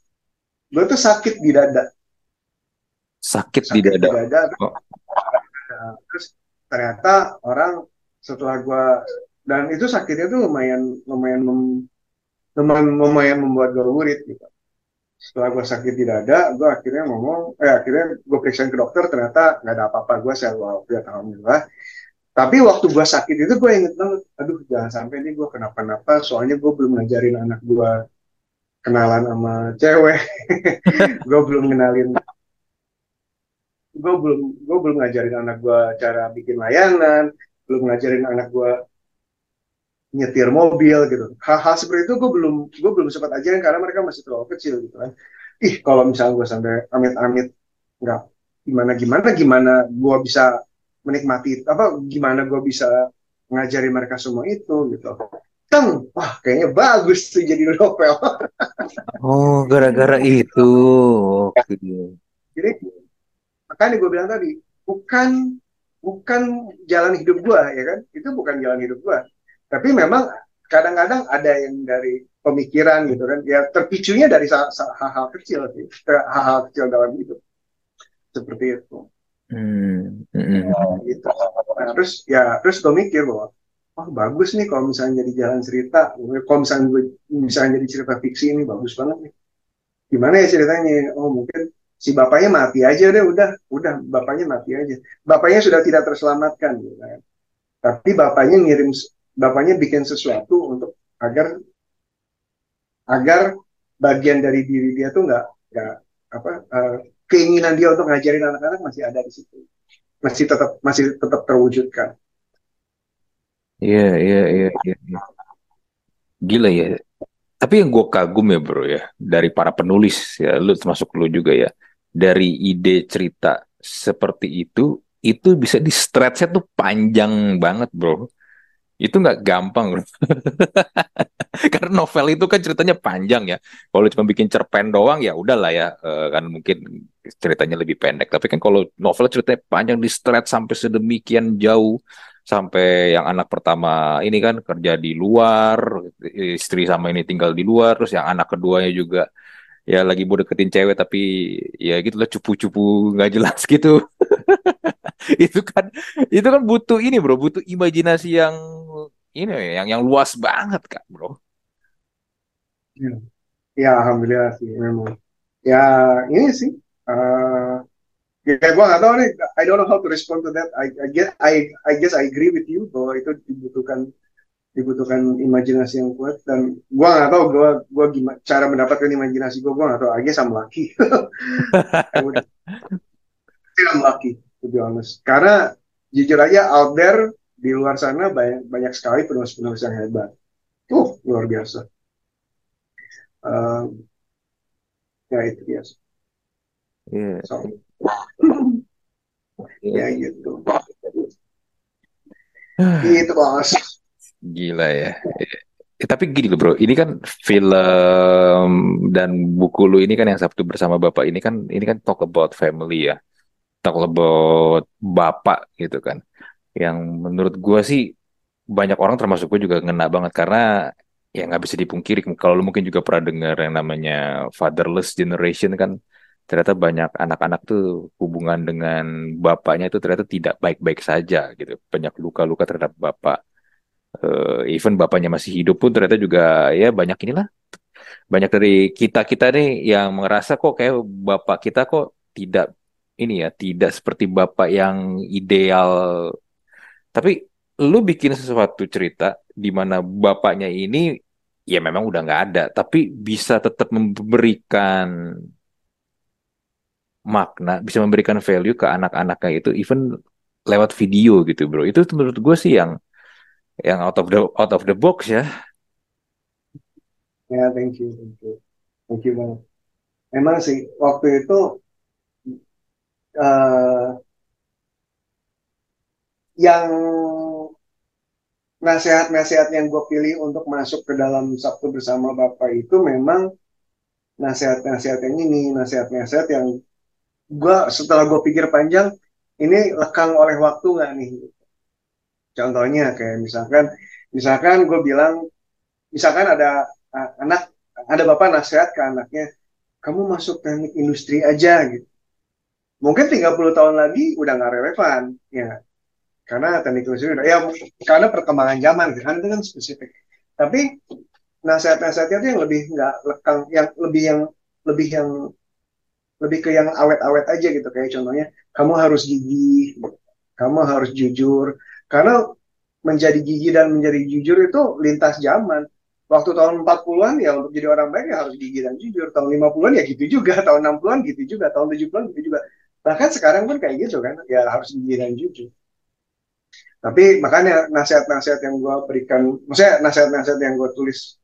Gue tuh sakit di dada, sakit di sakit di dada dada. oh, Terus ternyata orang setelah gue dan itu sakitnya tuh lumayan lumayan mem- lumayan, lumayan membuat gue worried gitu. Setelah gue sakit di dada, gue akhirnya ngomong, eh akhirnya gue periksain ke dokter, ternyata nggak ada apa-apa, gue sehat walafiat alhamdulillah. Tapi waktu gue sakit itu gue inget banget, aduh jangan sampai nih gue kenapa-napa, soalnya gue belum ngajarin anak gue kenalan sama cewek gue belum kenalin gue belum gue belum ngajarin anak gue cara bikin layanan belum ngajarin anak gue nyetir mobil gitu. Hal-hal seperti itu gue belum gue belum sempat ajarin karena mereka masih terlalu kecil gitu kan. Ih kalau misalnya gue sampai amit-amit nggak gimana gimana gimana gue bisa menikmati apa gimana gue bisa ngajari mereka semua itu gitu. Kan wah kayaknya bagus tuh jadi novel. Oh gara-gara itu. Oke. Jadi makanya gue bilang tadi bukan bukan jalan hidup gue ya kan? Itu bukan jalan hidup gue tapi memang kadang-kadang ada yang dari pemikiran gitu kan. Ya terpicunya dari hal-hal kecil sih. Hal-hal kecil dalam hidup. Seperti itu. Hmm. Hmm. gitu. Nah, terus ya terus gue mikir bahwa oh bagus nih kalau misalnya jadi jalan cerita. Kalau misalnya gue misalnya jadi cerita fiksi ini bagus banget nih. Gimana ya ceritanya? Oh mungkin si bapaknya mati aja deh udah udah bapaknya mati aja. Bapaknya sudah tidak terselamatkan gitu kan. Tapi bapaknya ngirim bapaknya bikin sesuatu untuk agar agar bagian dari diri dia tuh nggak nggak apa uh, keinginan dia untuk ngajarin anak-anak masih ada di situ. Masih tetap masih tetap terwujudkan. Iya iya iya iya, iya. gila ya. Tapi yang gue kagum ya bro ya dari para penulis ya lu termasuk lu juga ya dari ide cerita seperti itu itu bisa di stretchnya tuh panjang banget bro. Itu nggak gampang bro. Karena novel itu kan ceritanya panjang ya. Kalau cuma bikin cerpen doang ya udahlah ya. Uh, kan mungkin ceritanya lebih pendek. Tapi kan kalau novel ceritanya panjang di stretch sampai sedemikian jauh sampai yang anak pertama ini kan kerja di luar istri sama ini tinggal di luar terus yang anak keduanya juga ya lagi mau deketin cewek tapi ya gitulah cupu-cupu nggak jelas gitu. Itu kan itu kan butuh ini bro. Butuh imajinasi yang ini yang yang luas banget kak bro. Ya, ya alhamdulillah sih memang. Ya ini sih uh, ya gue gak tahu nih. I don't know how to respond to that. I, I guess I I guess I agree with you bahwa itu dibutuhkan dibutuhkan imajinasi yang kuat dan gue nggak tahu gue gue gimana cara mendapatkan imajinasi gue gue nggak tahu. Aja sama laki I'm lucky to be honest. Karena jujur aja out there di luar sana banyak banyak sekali penulis-penulis yang hebat. Tuh luar biasa. Uh, ya itu biasa yeah. so, yeah. ya gitu. Gitu bos Gila ya. Eh, tapi gini loh bro, ini kan film dan buku lu ini kan yang Sabtu bersama Bapak ini kan ini kan talk about family ya. Talk about Bapak gitu kan. Yang menurut gua sih banyak orang termasuk gue juga ngena banget karena ya nggak bisa dipungkiri kalau lu mungkin juga pernah dengar yang namanya fatherless generation kan ternyata banyak anak-anak tuh hubungan dengan bapaknya itu ternyata tidak baik-baik saja gitu banyak luka-luka terhadap bapak uh, even bapaknya masih hidup pun ternyata juga ya banyak inilah. Banyak dari kita kita nih yang merasa kok kayak bapak kita kok tidak ini ya tidak seperti bapak yang ideal. Tapi lu bikin sesuatu cerita di mana bapaknya ini ya memang udah nggak ada tapi bisa tetap memberikan makna bisa memberikan value ke anak-anaknya itu even lewat video gitu bro. Itu menurut gue sih yang yang out of the out of the box ya. Ya, yeah, thank you, thank you, thank you banget. Emang sih waktu itu uh, yang nasihat-nasihat yang gue pilih untuk masuk ke dalam Sabtu bersama Bapak itu memang nasihat-nasihat yang ini, nasihat-nasihat yang gue setelah gue pikir panjang, ini lekang oleh waktu nggak nih? Contohnya kayak misalkan, misalkan gue bilang, misalkan ada anak, ada bapak nasihat ke anaknya, kamu masuk teknik industri aja gitu. Mungkin 30 tahun lagi udah nggak relevan, ya. Karena teknik industri ya karena perkembangan zaman, kan itu kan spesifik. Tapi nasihat-nasihatnya itu yang lebih nggak lekang, yang lebih yang lebih yang lebih ke yang awet-awet aja gitu kayak contohnya kamu harus gigih kamu harus jujur karena menjadi gigi dan menjadi jujur itu lintas zaman. waktu tahun 40-an ya untuk jadi orang baik ya harus gigi dan jujur. Tahun 50-an ya gitu juga. Tahun 60-an gitu juga. Tahun 70-an gitu juga. Bahkan sekarang pun kayak gitu kan. Ya harus gigi dan jujur. Tapi makanya nasihat-nasihat yang gue berikan maksudnya nasihat-nasihat yang gue tulis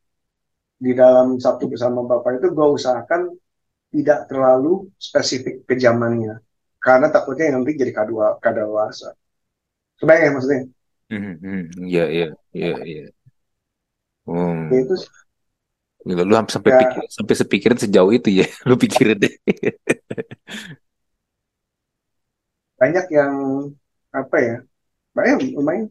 di dalam Sabtu bersama Bapak itu gue usahakan tidak terlalu spesifik ke zamannya. Karena takutnya nanti jadi kadua kadaluarsa. Kebayang ya maksudnya? Iya iya iya iya. Hmm. Ya, itu Gila, lu sampai ya, pikir sampai sepikiran sejauh itu ya, lu pikirin deh. banyak yang apa ya? Banyak lumayan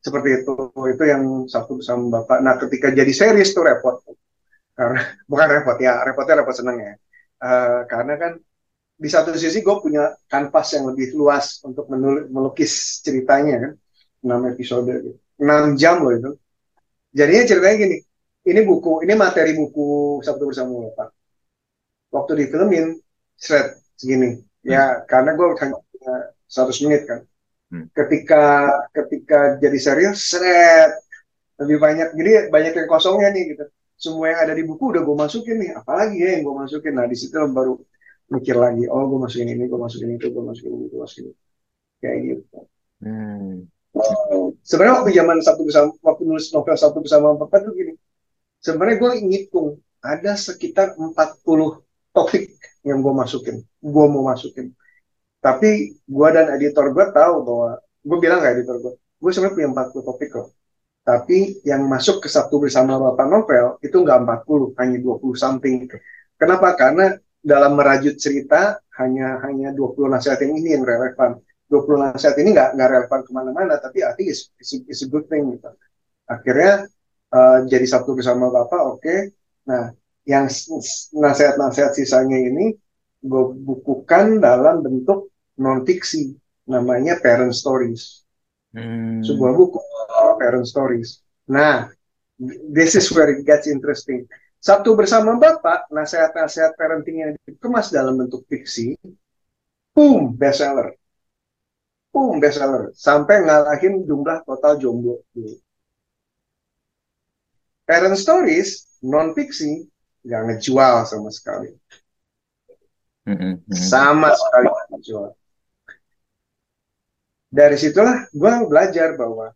seperti itu itu yang satu bersama bapak. Nah ketika jadi series tuh repot karena bukan repot ya repotnya repot seneng ya uh, karena kan di satu sisi gue punya kanvas yang lebih luas untuk menulis, melukis ceritanya kan 6 episode gitu. 6 jam loh itu. Jadinya ceritanya gini ini buku ini materi buku Sabtu bersama Bapak. Waktu di filmin shred segini ya hmm. karena gue hanya punya 100 menit kan. Hmm. ketika ketika jadi serius shred lebih banyak jadi banyak yang kosongnya nih gitu. Semua yang ada di buku udah gue masukin nih. Apalagi ya yang gue masukin? Nah di situ baru mikir lagi oh gue masukin ini gue masukin itu gue masukin ini gue masukin itu kayak gitu hmm. sebenarnya waktu zaman satu bersama waktu nulis novel satu bersama bapak tuh gini sebenarnya gue ngitung ada sekitar 40 topik yang gue masukin gue mau masukin tapi gue dan editor gue tahu bahwa gue bilang gak editor gue gue sebenarnya punya 40 topik loh tapi yang masuk ke satu bersama Bapak Novel itu nggak 40, hanya 20 something. Kenapa? Karena dalam merajut cerita hanya hanya 20 nasihat yang ini yang relevan. 20 nasihat ini nggak nggak relevan ke mana-mana, tapi I think it's, it's, it's a good thing. Gitu. Akhirnya uh, jadi satu bersama Bapak, oke. Okay. Nah, yang nasihat-nasihat sisanya ini gue bukukan dalam bentuk non-fiksi, namanya parent stories. Hmm. Sebuah buku parent stories. Nah, this is where it gets interesting. Sabtu bersama Bapak, nasihat-nasihat parenting yang dikemas dalam bentuk fiksi, boom, bestseller. Boom, bestseller. Sampai ngalahin jumlah total jomblo. Parent stories, non-fiksi, nggak ngejual sama sekali. Mm-hmm. Sama sekali nggak ngejual. Dari situlah gue belajar bahwa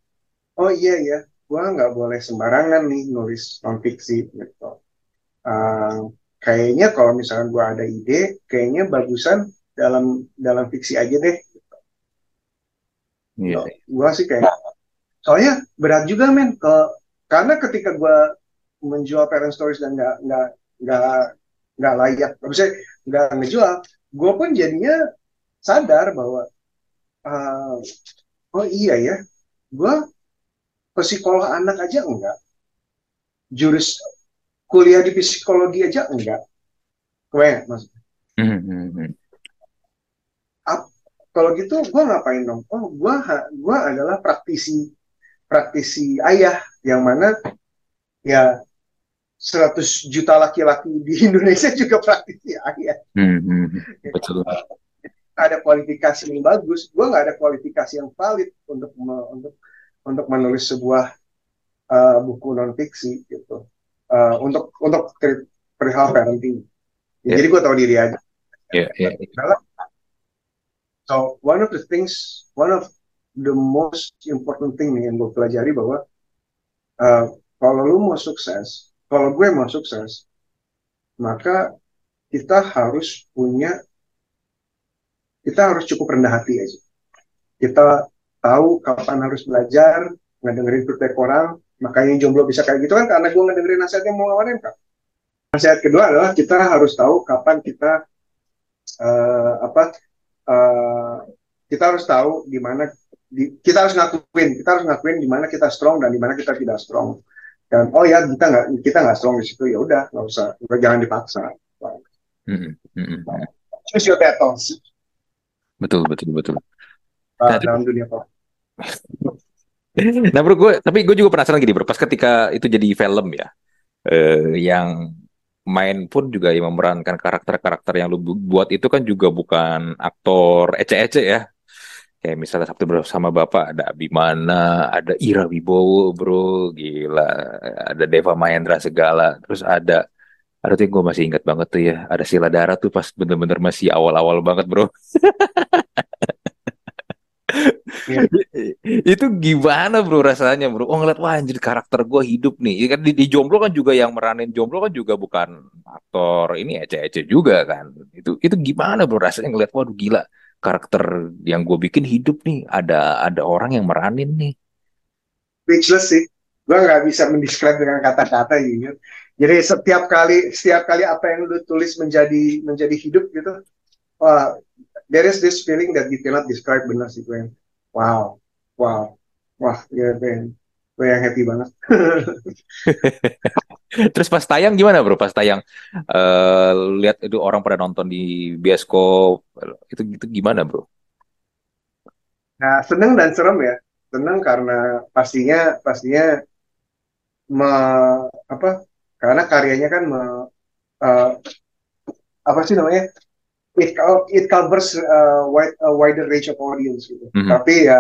oh iya ya gue nggak boleh sembarangan nih nulis non fiksi gitu uh, kayaknya kalau misalnya gue ada ide kayaknya bagusan dalam dalam fiksi aja deh gitu. yeah. gue sih kayak soalnya berat juga men ke karena ketika gue menjual parent stories dan nggak nggak nggak nggak layak maksudnya nggak ngejual gue pun jadinya sadar bahwa uh, oh iya ya gue psikolog anak aja enggak jurus kuliah di psikologi aja enggak. Kebayang mas. Mm-hmm. kalau gitu gue ngapain dong? Oh gue gua adalah praktisi praktisi ayah yang mana ya 100 juta laki-laki di Indonesia juga praktisi ayah. Mm-hmm. betul. Ada kualifikasi yang bagus gue nggak ada kualifikasi yang valid untuk untuk untuk menulis sebuah uh, buku non fiksi gitu uh, untuk untuk perihal parenting. Yeah. Jadi gue tahu diri aja. Yeah, yeah, yeah. So one of the things, one of the most important thing nih yang gue pelajari bahwa uh, kalau lu mau sukses, kalau gue mau sukses, maka kita harus punya, kita harus cukup rendah hati aja. Kita tahu kapan harus belajar, ngedengerin feedback orang, makanya jomblo bisa kayak gitu kan karena gue ngedengerin nasihat yang mau ngawarin kan. Nasihat kedua adalah kita harus tahu kapan kita uh, apa uh, kita harus tahu di mana di, kita harus ngakuin kita harus ngakuin di mana kita strong dan di mana kita tidak strong dan oh ya kita nggak kita nggak strong di situ ya udah nggak usah jangan dipaksa mm -hmm. choose your battles betul betul betul uh, dalam dunia pop. nah bro gue tapi gue juga penasaran gini bro. Pas ketika itu jadi film ya eh, yang main pun juga yang memerankan karakter-karakter yang lu buat itu kan juga bukan aktor ece-ece ya. Kayak misalnya Sabtu bersama Bapak ada Abimana, ada Ira Wibowo, bro, gila, ada Deva Mahendra segala, terus ada ada tuh gue masih ingat banget tuh ya, ada Sila Dara tuh pas bener-bener masih awal-awal banget, bro. Iya. Itu gimana bro rasanya bro? Oh ngeliat wah anjir karakter gue hidup nih. Ya kan di, di Jomblo kan juga yang meranin Jomblo kan juga bukan aktor ini ece-ece juga kan. Itu itu gimana bro rasanya ngeliat waduh gila karakter yang gue bikin hidup nih. Ada ada orang yang meranin nih. Speechless sih. Gue nggak bisa mendescribe dengan kata-kata gitu. Jadi setiap kali setiap kali apa yang lu tulis menjadi menjadi hidup gitu, wah, there is this feeling that you cannot describe benar sih gue. Wow, wow, wah, ya yang, gue yang happy banget. Terus pas tayang gimana bro? Pas tayang eh lihat itu orang pada nonton di bioskop itu itu gimana bro? Nah, seneng dan serem ya. Seneng karena pastinya pastinya me, apa? Karena karyanya kan me, uh, apa sih namanya? It it covers uh, wide, a wider range of audience gitu. Mhm. Tapi ya,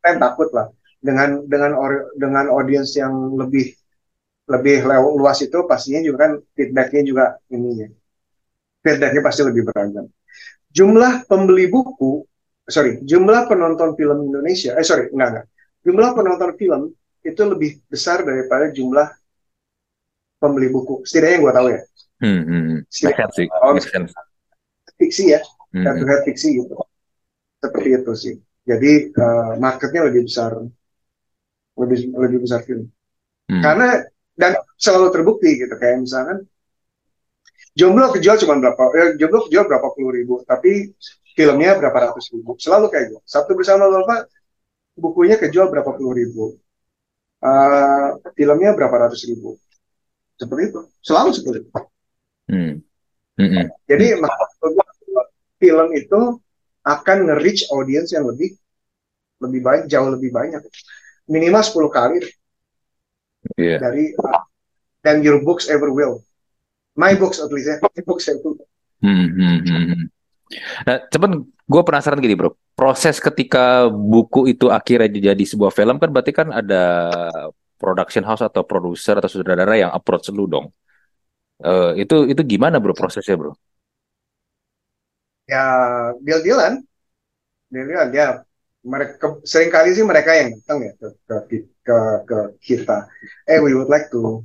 saya takut lah dengan dengan or- dengan audience yang lebih lebih lew- luas itu pastinya juga kan feedbacknya juga ini ya. Feedbacknya pasti lebih beragam. Jumlah pembeli buku, sorry, jumlah penonton film Indonesia, eh sorry, enggak enggak. Jumlah penonton film itu lebih besar daripada jumlah pembeli buku. Setidaknya yang gue tahu ya. Hmm, hmm. hmm. Setidaknya make sense. Fiksi ya, Hmm, head fiksi gitu. Seperti itu sih. Jadi eh, marketnya lebih besar, lebih lebih besar film. Hmm. Karena dan selalu terbukti gitu kayak misalkan Jomblo kejual cuma berapa, ya, Jomblo kejual berapa puluh ribu, tapi filmnya berapa ratus ribu. Selalu kayak gitu. Sabtu bersama Bapak, bukunya kejual berapa puluh ribu, Eh, filmnya berapa ratus ribu. Seperti itu. Selalu seperti itu. Hmm, hmm, hmm. Jadi film itu akan nge-reach audience yang lebih lebih banyak, jauh lebih banyak. Minimal 10 kali Iya. dari than your books ever will. My books at least ya. My books ever will. Hmm, hmm, hmm, hmm. Nah, cuman gue penasaran gini bro, proses ketika buku itu akhirnya jadi sebuah film kan berarti kan ada production house atau produser atau sutradara yang approach lu dong. Eh, itu itu gimana bro prosesnya bro? Ya, deal-dealan. Deal-dealan. Ya, mereka sering kali sih mereka yang datang ya ke, ke, ke, ke kita. Eh, we would like to,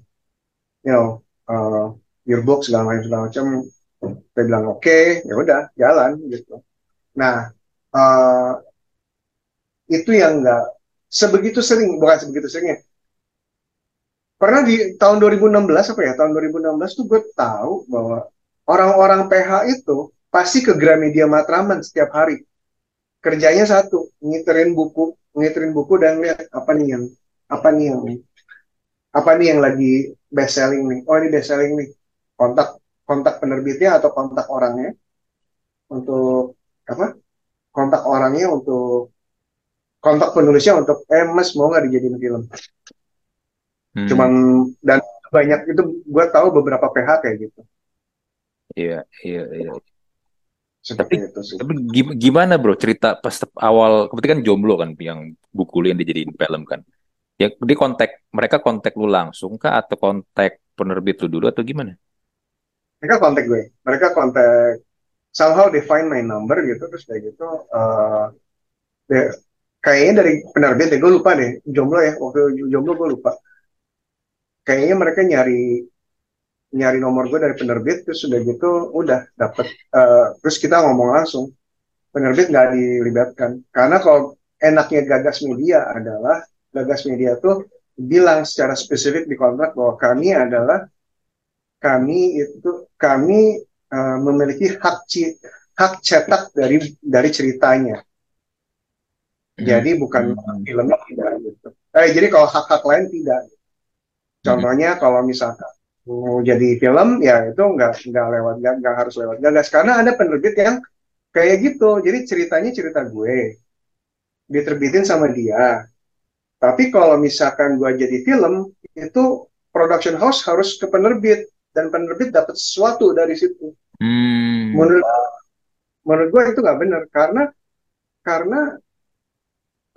you know, uh, your book segala macam segala macam. Saya bilang oke, ya udah jalan gitu. Nah, uh, itu yang enggak sebegitu sering, bukan sebegitu seringnya. Pernah di tahun 2016 apa ya? Tahun 2016 tuh gue tahu bahwa orang-orang PH itu pasti ke Gramedia Matraman setiap hari. Kerjanya satu, ngiterin buku, ngiterin buku dan lihat apa nih yang apa nih yang apa nih yang lagi best selling nih. Oh, ini best selling nih. Kontak kontak penerbitnya atau kontak orangnya untuk apa? Kontak orangnya untuk kontak penulisnya untuk eh mau nggak dijadiin film? Hmm, Cuman dan banyak itu gue tahu beberapa PH kayak gitu. iya iya iya. Seperti Tapi itu sih. tapi gim- gimana bro cerita pas awal, kebetulan kan jomblo kan yang buku lu yang dijadiin film kan? Ya di kontak mereka kontak lu langsung kah atau kontak penerbit lu dulu atau gimana? Mereka kontak gue. Mereka kontak somehow they find my number gitu terus kayak gitu ya, kayaknya dari penerbit deh gue lupa deh jomblo ya waktu jomblo gue lupa kayaknya mereka nyari nyari nomor gue dari penerbit terus udah gitu udah dapet eh, terus kita ngomong langsung. Penerbit nggak dilibatkan. Karena kalau enaknya gagas media adalah gagas media tuh bilang secara spesifik di kontrak bahwa kami adalah kami itu kami eh, memiliki hak ci- hak cetak dari dari ceritanya. Hmm, jadi bukan hmm, filmnya tidak gitu. Eh jadi kalau hak-hak lain tidak. hmm, contohnya kalau misalkan mau jadi film ya itu nggak nggak lewat nggak nggak harus lewat gagas. Karena ada penerbit yang kayak gitu. Jadi ceritanya cerita gue. Diterbitin sama dia. Tapi kalau misalkan gue jadi film itu production house harus ke penerbit. Dan penerbit dapat sesuatu dari situ. Hmm. menurut menurut gue itu nggak benar. Karena karena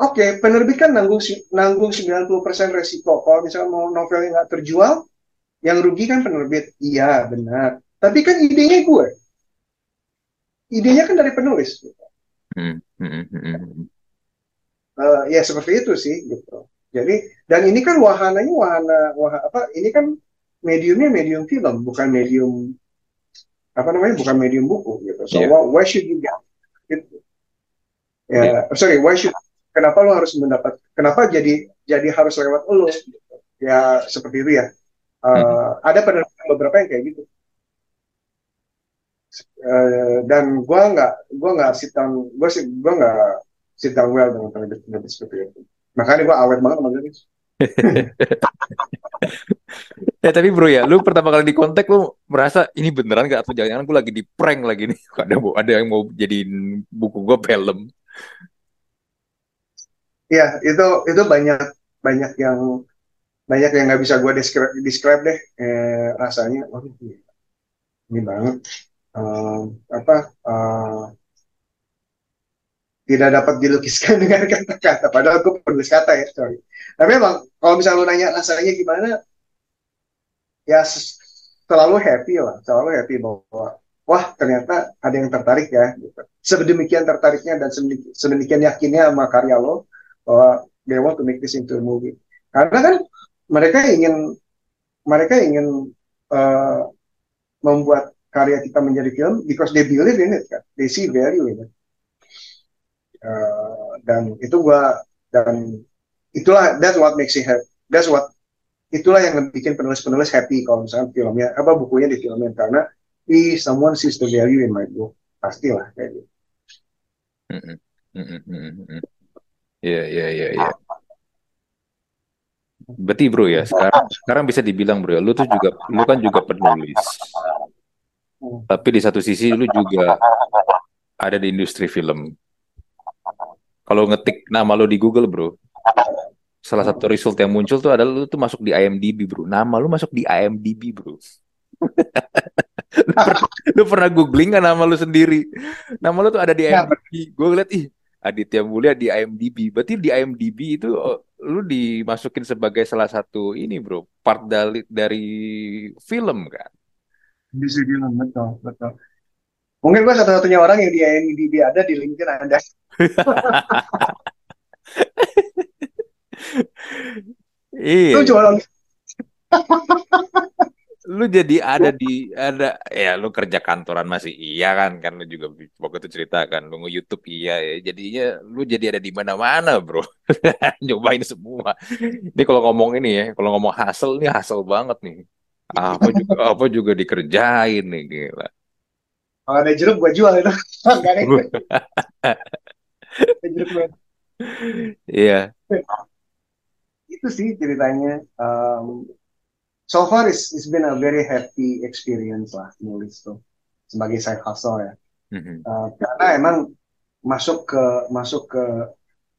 Oke, penerbit kan nanggung nanggung 90% resiko. Kalau misalnya mau novelnya nggak terjual, yang rugi kan penerbit. Iya, benar. Tapi kan idenya gue. Idenya kan dari penulis. Hmm, hmm, hmm, hmm. Eh, ya seperti itu sih gitu. Jadi dan ini kan wahananya wahana wahana apa? Ini kan mediumnya medium film, bukan medium apa namanya? Bukan medium buku gitu. So Iya. why, why should you get gitu? Iya. Ya, sorry, why should kenapa lo harus mendapat kenapa jadi jadi harus lewat lo gitu. Ya seperti itu ya. Eh, Hmm. ada penerbit beberapa yang kayak gitu. Eh, dan gua nggak gua nggak sit down gua sih gua nggak sit down well dengan penerbit-penerbit seperti itu. Makanya gua awet banget sama dia. Ya tapi bro ya, lu pertama kali di kontak lu merasa ini beneran gak atau jangan-jangan gue lagi di prank lagi nih. Ada ada yang mau jadiin buku gue film. Iya, itu itu banyak banyak yang banyak yang nggak bisa gue describe, describe deh eh, rasanya. Waduh, ini banget. Eh, apa eh, tidak dapat dilukiskan dengan kata-kata. Padahal gue penulis kata ya, sorry. Tapi memang kalau misalnya lu nanya rasanya gimana, ya selalu happy lah, selalu happy bahwa wah ternyata ada yang tertarik ya. Gitu. Sedemikian tertariknya dan sedemikian yakinnya sama karya lo bahwa they want to make this into a movie. Karena kan mereka ingin mereka ingin eh, membuat karya kita menjadi film because they believe in it kan, they see value in it. Eh, dan itu gua dan itulah that's what makes it happy. That's what itulah yang bikin penulis-penulis happy kalau misalnya filmnya apa bukunya difilmin karena if someone sees the value in my book pastilah kayak gitu. Iya iya iya iya. Berarti bro ya, sekarang sekarang bisa dibilang bro ya, lu tuh juga lu kan juga penulis. Hmm. Tapi di satu sisi lu juga ada di industri film. Kalau ngetik nama lu di Google bro, salah satu result yang muncul tuh adalah lu tuh masuk di IMDb bro. Nama lu masuk di IMDb bro. Lu pernah, lu pernah googling kan nama lu sendiri? Nama lu tuh ada di IMDb. Gue ngeliat ih Aditya Mulia di IMDb. Berarti di IMDb itu oh, lu dimasukin sebagai salah satu ini bro, part dari dari film kan. bisa bilang betul betul. Mungkin gua satu-satunya orang yang di IMDb ada di LinkedIn ada. Iya, Lu jualan lu jadi ada di ada ya lu kerja kantoran masih iya kan kan lu juga waktu itu cerita kan lu nge-YouTube iya ya jadinya lu jadi ada di mana-mana bro. Nyobain semua. Ini kalau ngomong ini ya kalau ngomong hasil nih hasil banget nih. Apa juga apa juga dikerjain nih gila. Kalau ada jeruk gua jual itu. Enggak ada jeruk iya. Itu sih ceritanya. Um, so far it's, it's been a very happy experience lah nulis tuh sebagai side hustle ya. Mhm. Uh, karena emang masuk ke masuk ke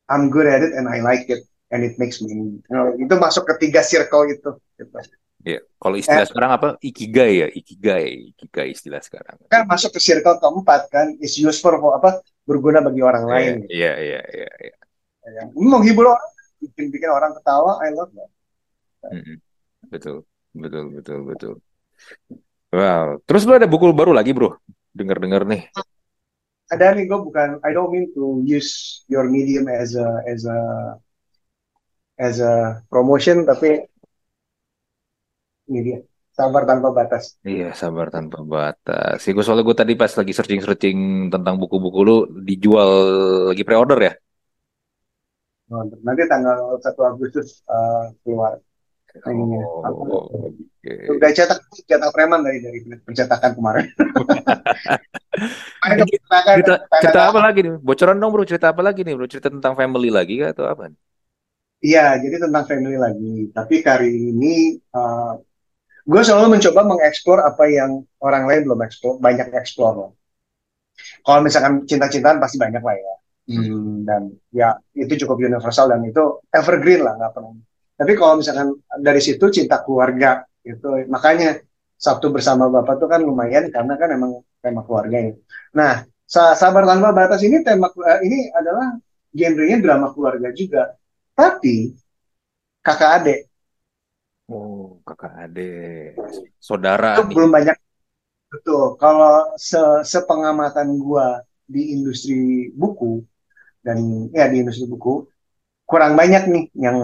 I'm good at it and I like it and it makes me you know, itu masuk ke tiga circle itu gitu. Iya. kalau istilah sekarang apa ikigai ya ikigai ikigai istilah sekarang kan masuk ke circle keempat kan is useful for apa berguna bagi orang iya lain iya iya iya iya. yang menghibur orang bikin bikin orang ketawa I love that Mhm. betul betul betul betul. Wow. Terus lu ada buku baru lagi bro? Dengar-dengar nih. Ada nih gue bukan I don't mean to use your medium as a as a as a promotion tapi ini dia sabar tanpa batas. Iya, sabar tanpa batas. Ya, gue soalnya gue tadi pas lagi searching-searching tentang buku-buku lu dijual lagi pre-order ya. nanti tanggal 1 Agustus uh, keluar Oh, oke. udah cetak cetak preman dari dari pencetakan kemarin Kemarin pencetakan- Cerita, pencetakan- cerita apa lagi nih? Bocoran dong bro, cerita apa lagi nih bro? Cerita tentang family lagi kah atau apa? Iya, jadi tentang family lagi. Tapi kali ini gue selalu mencoba mengeksplor apa yang orang lain belum eksplor, banyak eksplor loh. Kalau misalkan cinta-cintaan pasti banyak lah ya. Hmm, dan ya itu cukup universal dan itu evergreen lah nggak pernah. Tapi kalau misalkan dari situ cinta keluarga itu makanya Sabtu bersama Bapak tuh kan lumayan karena kan emang tema keluarga ya. Nah, Sa- sabar tanpa batas ini tema eh, ini adalah genrenya drama keluarga juga. Tapi kakak adik Oh, kakak adik. Saudara itu nih. belum banyak betul. Kalau se sepengamatan gua di industri buku dan ya di industri buku kurang banyak nih yang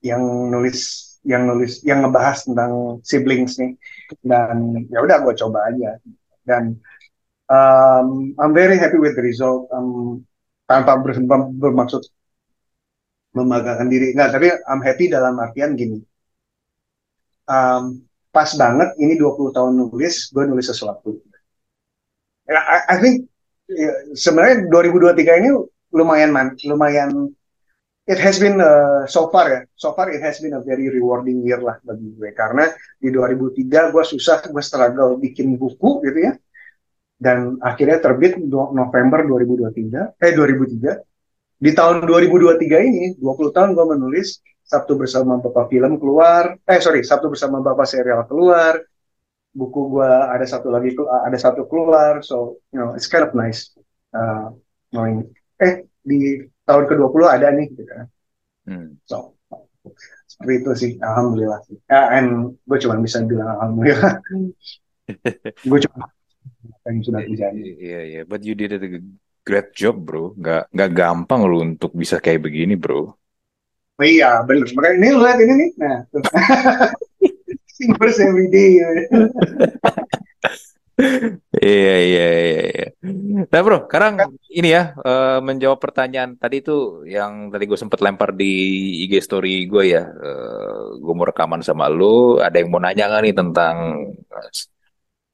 yang nulis yang nulis yang ngebahas tentang siblings nih. Dan ya udah gue coba aja. Dan um, I'm very happy with the result. Um, tanpa ber, bermaksud membanggakan diri. Nggak tapi I'm happy dalam artian gini. Um, pas banget ini 20 tahun nulis gue nulis sesuatu. I, I think ya, sebenarnya 2023 ini lumayan man, lumayan it has been uh, so far ya. So far it has been a very rewarding year lah bagi gue. Karena di 2003 gue susah gue struggle bikin buku gitu ya. Dan akhirnya terbit November 2023 eh 2003 di tahun 2023 ini 20 tahun gue menulis Sabtu bersama Bapak film keluar eh sorry Sabtu bersama Bapak serial keluar. Buku gue ada satu lagi ada satu keluar so you know it's kind of nice uh, knowing. Eh di tahun ke-20 ada nih gitu kan. Hmm. So seperti itu sih alhamdulillah sih. Uh, and gue cuma bisa bilang alhamdulillah. gue cuma yang sudah terjadi. Iya yeah, iya, yeah. but you did a great job bro. Gak gak gampang lo untuk bisa kayak begini bro. Oh iya bener. Makanya ini lihat ini nih. Nah. Singers every day. Iya iya iya iya. Nah bro, sekarang ini ya uh, menjawab pertanyaan tadi itu yang tadi gue sempat lempar di IG story gue ya. Uh, gue mau rekaman sama lu, ada yang mau nanya nggak nih tentang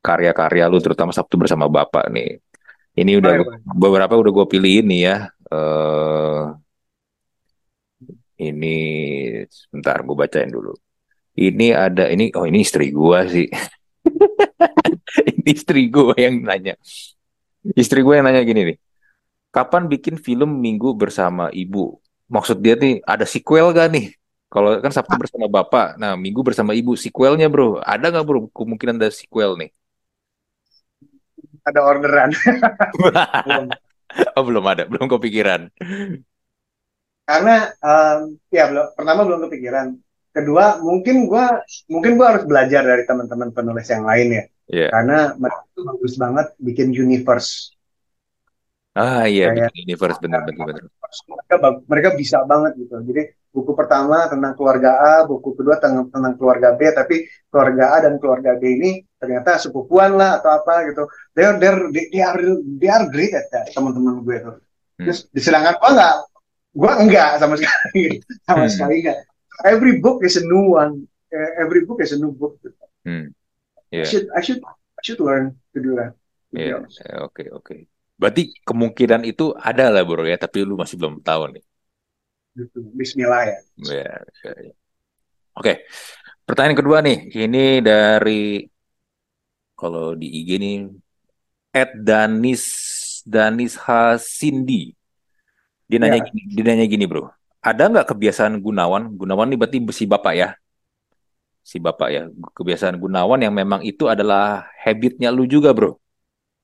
karya-karya lu terutama Sabtu bersama Bapak nih. Ini udah gua, beberapa udah gue pilih ini ya. Uh, ini sebentar gue bacain dulu. Ini ada ini oh ini istri gue sih. istri gue yang nanya. Istri gue yang nanya gini nih. Kapan bikin film Minggu bersama Ibu? Maksud dia nih ada sequel gak nih? Kalau kan Sabtu bersama Bapak, nah Minggu bersama Ibu, sequelnya bro, ada nggak bro kemungkinan ada sequel nih? Ada orderan. oh belum ada, belum kepikiran. Karena um, ya belum, pertama belum kepikiran. Kedua mungkin gue mungkin gua harus belajar dari teman-teman penulis yang lain ya Yeah. Karena mereka tuh bagus banget bikin universe. Ah iya, Kayak, bikin universe benar-benar. Mereka, mereka bisa banget gitu. Jadi buku pertama tentang keluarga A, buku kedua tentang, tentang keluarga B, tapi keluarga A dan keluarga B ini ternyata sepupuan lah atau apa gitu. They are, they, they are, they are great at that, teman-teman gue tuh. Hmm. Terus diselangkan gue enggak, gue enggak sama sekali, sama hmm. sekali enggak. Every book is a new one. Every book is a new book. Hmm. Yeah. I should I should I should learn to do that. Iya, oke oke. Berarti kemungkinan itu ada lah bro ya, tapi lu masih belum tahu nih. Bismillah ya. Yeah, yeah. Oke, pertanyaan kedua nih, ini dari kalau di IG nih, at Danis Danis Hasindi. Dia nanya yeah. gini, dia nanya gini bro, ada nggak kebiasaan Gunawan? Gunawan ini berarti besi bapak ya? si bapak ya. Kebiasaan Gunawan yang memang itu adalah habitnya lu juga bro?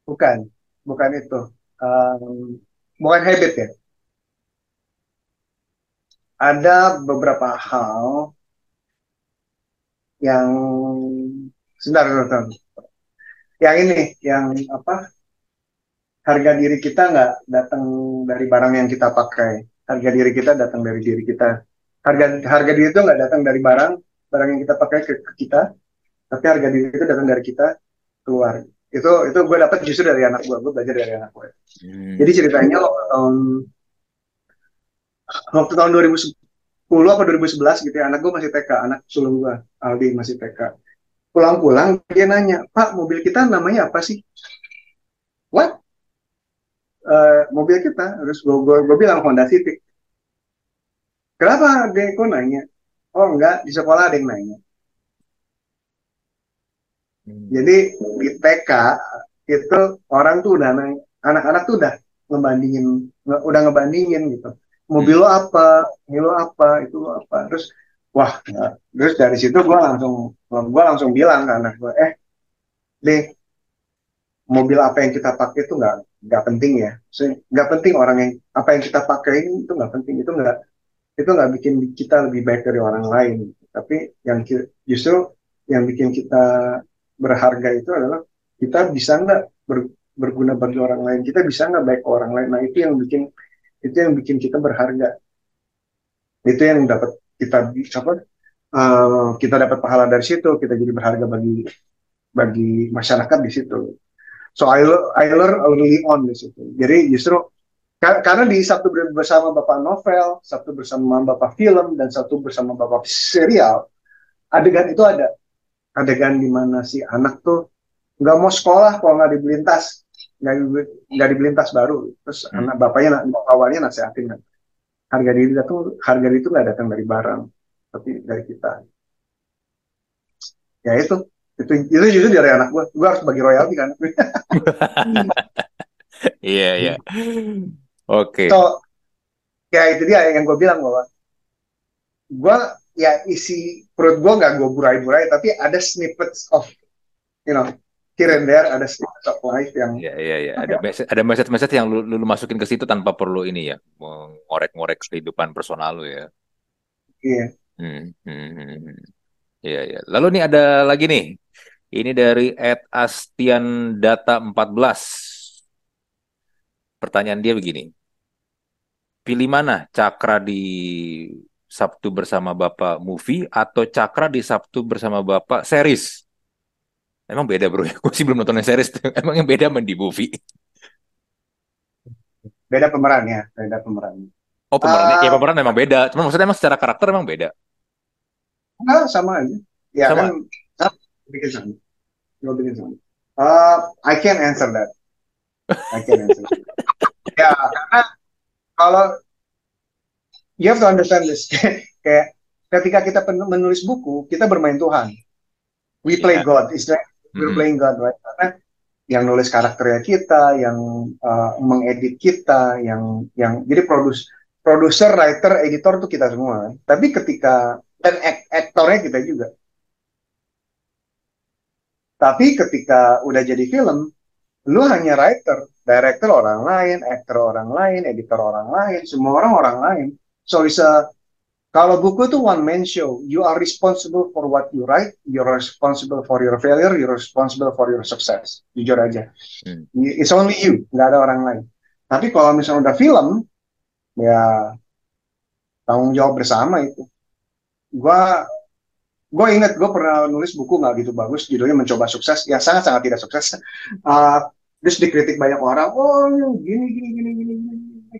Bukan. Bukan itu. Um, bukan habit ya. Ada beberapa hal yang sebentar, sebentar. yang ini yang apa? Harga diri kita nggak datang dari barang yang kita pakai harga diri kita datang dari diri kita. Harga harga diri itu nggak datang dari barang barang yang kita pakai ke, ke kita tapi harga diri itu datang dari kita keluar. Itu itu gue dapat justru dari anak gue gue belajar dari anak gue hmm. jadi ceritanya waktu tahun waktu tahun 2010 apa 2011 gitu ya anak gue masih TK anak sulung gue Aldi masih TK pulang-pulang dia nanya Pak mobil kita namanya apa sih? What uh, mobil kita terus gue, gue, gue bilang Honda Civic kenapa dia kok nanya Oh enggak, di sekolah ada yang nanya. Hmm. Jadi di TK itu orang tuh udah anak-anak tuh udah ngebandingin, udah ngebandingin gitu. Mobil hmm. lo apa, ini lo apa, itu lo apa. Terus wah, nah, terus dari situ gue langsung gue langsung bilang ke anak gue, eh, deh mobil apa yang kita pakai itu nggak nggak penting ya. Nggak penting orang yang apa yang kita pakai itu nggak penting. Itu nggak itu nggak bikin kita lebih baik dari orang lain. Tapi yang justru yang bikin kita berharga itu adalah kita bisa nggak ber, berguna bagi orang lain. Kita bisa nggak baik ke orang lain. Nah itu yang bikin itu yang bikin kita berharga. Itu yang dapat kita apa uh, kita dapat pahala dari situ. Kita jadi berharga bagi bagi masyarakat di situ so I, I learn early on di situ jadi justru karena di satu bersama bapak novel satu bersama bapak film dan satu bersama bapak serial adegan itu ada. Adegan di mana si anak tuh nggak mau sekolah kalau nggak dibeliin tas. Nggak nggak dibeliin tas baru. Terus hmm. anak bapaknya awalnya nasihatin kan. Harga diri itu harga diri itu nggak datang dari barang tapi dari kita. Ya itu itu itu justru dari anak gue gue harus bagi royalti kan. Iya iya. Oke. So ya itu dia yang gue bilang bahwa gue ya isi perut gue nggak gue burai-burai tapi ada snippets of you know here and there ada snippets of life yang Iya iya iya. Ada message, ada message message yang lu, lu masukin ke situ tanpa perlu ini ya mengorek-ngorek kehidupan personal lu ya. Iya. Hmm, hmm, hmm. hmm. Iya, iya. Lalu nih ada lagi nih. Ini dari Ed Astian Data 14. Pertanyaan dia begini. Pilih mana Cakra di Sabtu bersama Bapak movie atau Cakra di Sabtu bersama Bapak series? Emang beda bro, gue sih belum nonton series. Emang yang beda main di movie? Beda pemerannya, beda pemerannya. Oh pemerannya, uh, ya pemeran memang beda. Cuma maksudnya emang secara karakter memang beda. Enggak, sama aja. Ya sama. kan, bikin sama. Gue bikin sama. Uh, I can't answer that. I can't answer that. ya, karena kalau you have to understand this. Kayak ketika kita menulis buku, kita bermain Tuhan. We play yeah. God, is that we're mm. playing God, right? Karena yang nulis karakternya kita, yang uh, mengedit kita, yang yang jadi produs produser, writer, editor itu kita semua. Tapi ketika dan ak aktornya kita juga. Tapi ketika udah jadi film, lu hanya writer, director orang lain, aktor orang lain, editor orang lain, semua orang orang lain. So it's a kalau buku itu one man show, you are responsible for what you write, you're responsible for your failure, you're responsible for your success. Jujur aja. Hmm. It's only you, nggak ada orang lain. Tapi kalau misalnya udah film, ya tanggung jawab bersama itu gue gue inget gue pernah nulis buku nggak gitu bagus judulnya mencoba sukses. Yang sangat sangat tidak sukses. Uh, terus dikritik banyak orang oh gini gini gini gini gini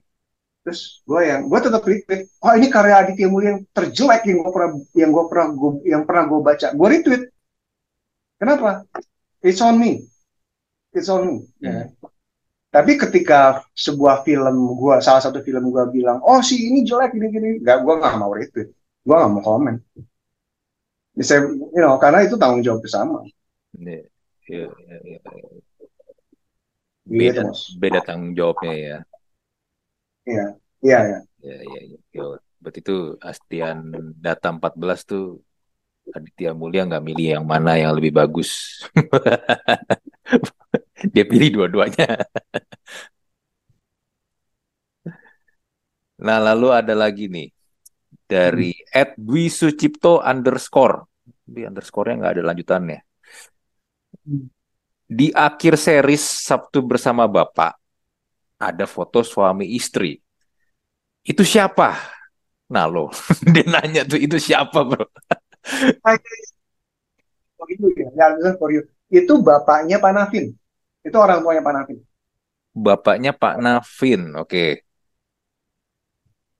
terus gue yang gue tetap retweet oh ini karya Aditya Mulia yang terjelek yang gue pernah yang gue pernah gua, yang pernah gue baca. Gue retweet. Kenapa? It's on me. It's on me. Ya. tapi ketika sebuah film gue salah satu film gue bilang oh si ini jelek gini gini. Gak gue nggak mau retweet gue gak mau komen. Bisa you know karena itu tanggung jawab bersama. Yeah, yeah, yeah, yeah. beda gitu, beda tanggung jawabnya ya. Iya iya iya. Ya ya ya berarti itu Astian data 14 tuh Aditya Mulia nggak milih yang mana yang lebih bagus. Dia pilih dua-duanya. Nah lalu ada lagi nih dari at Dwi Sucipto underscore. Di underscore-nya nggak ada lanjutannya. Di akhir series Sabtu bersama Bapak, ada foto suami istri. Itu siapa? Nah lo, dia nanya tuh itu siapa bro? Oh itu ya, ya for you. Itu bapaknya Pak Navin. Itu orang tuanya Pak Navin. Bapaknya Pak Navin, oke. Okay.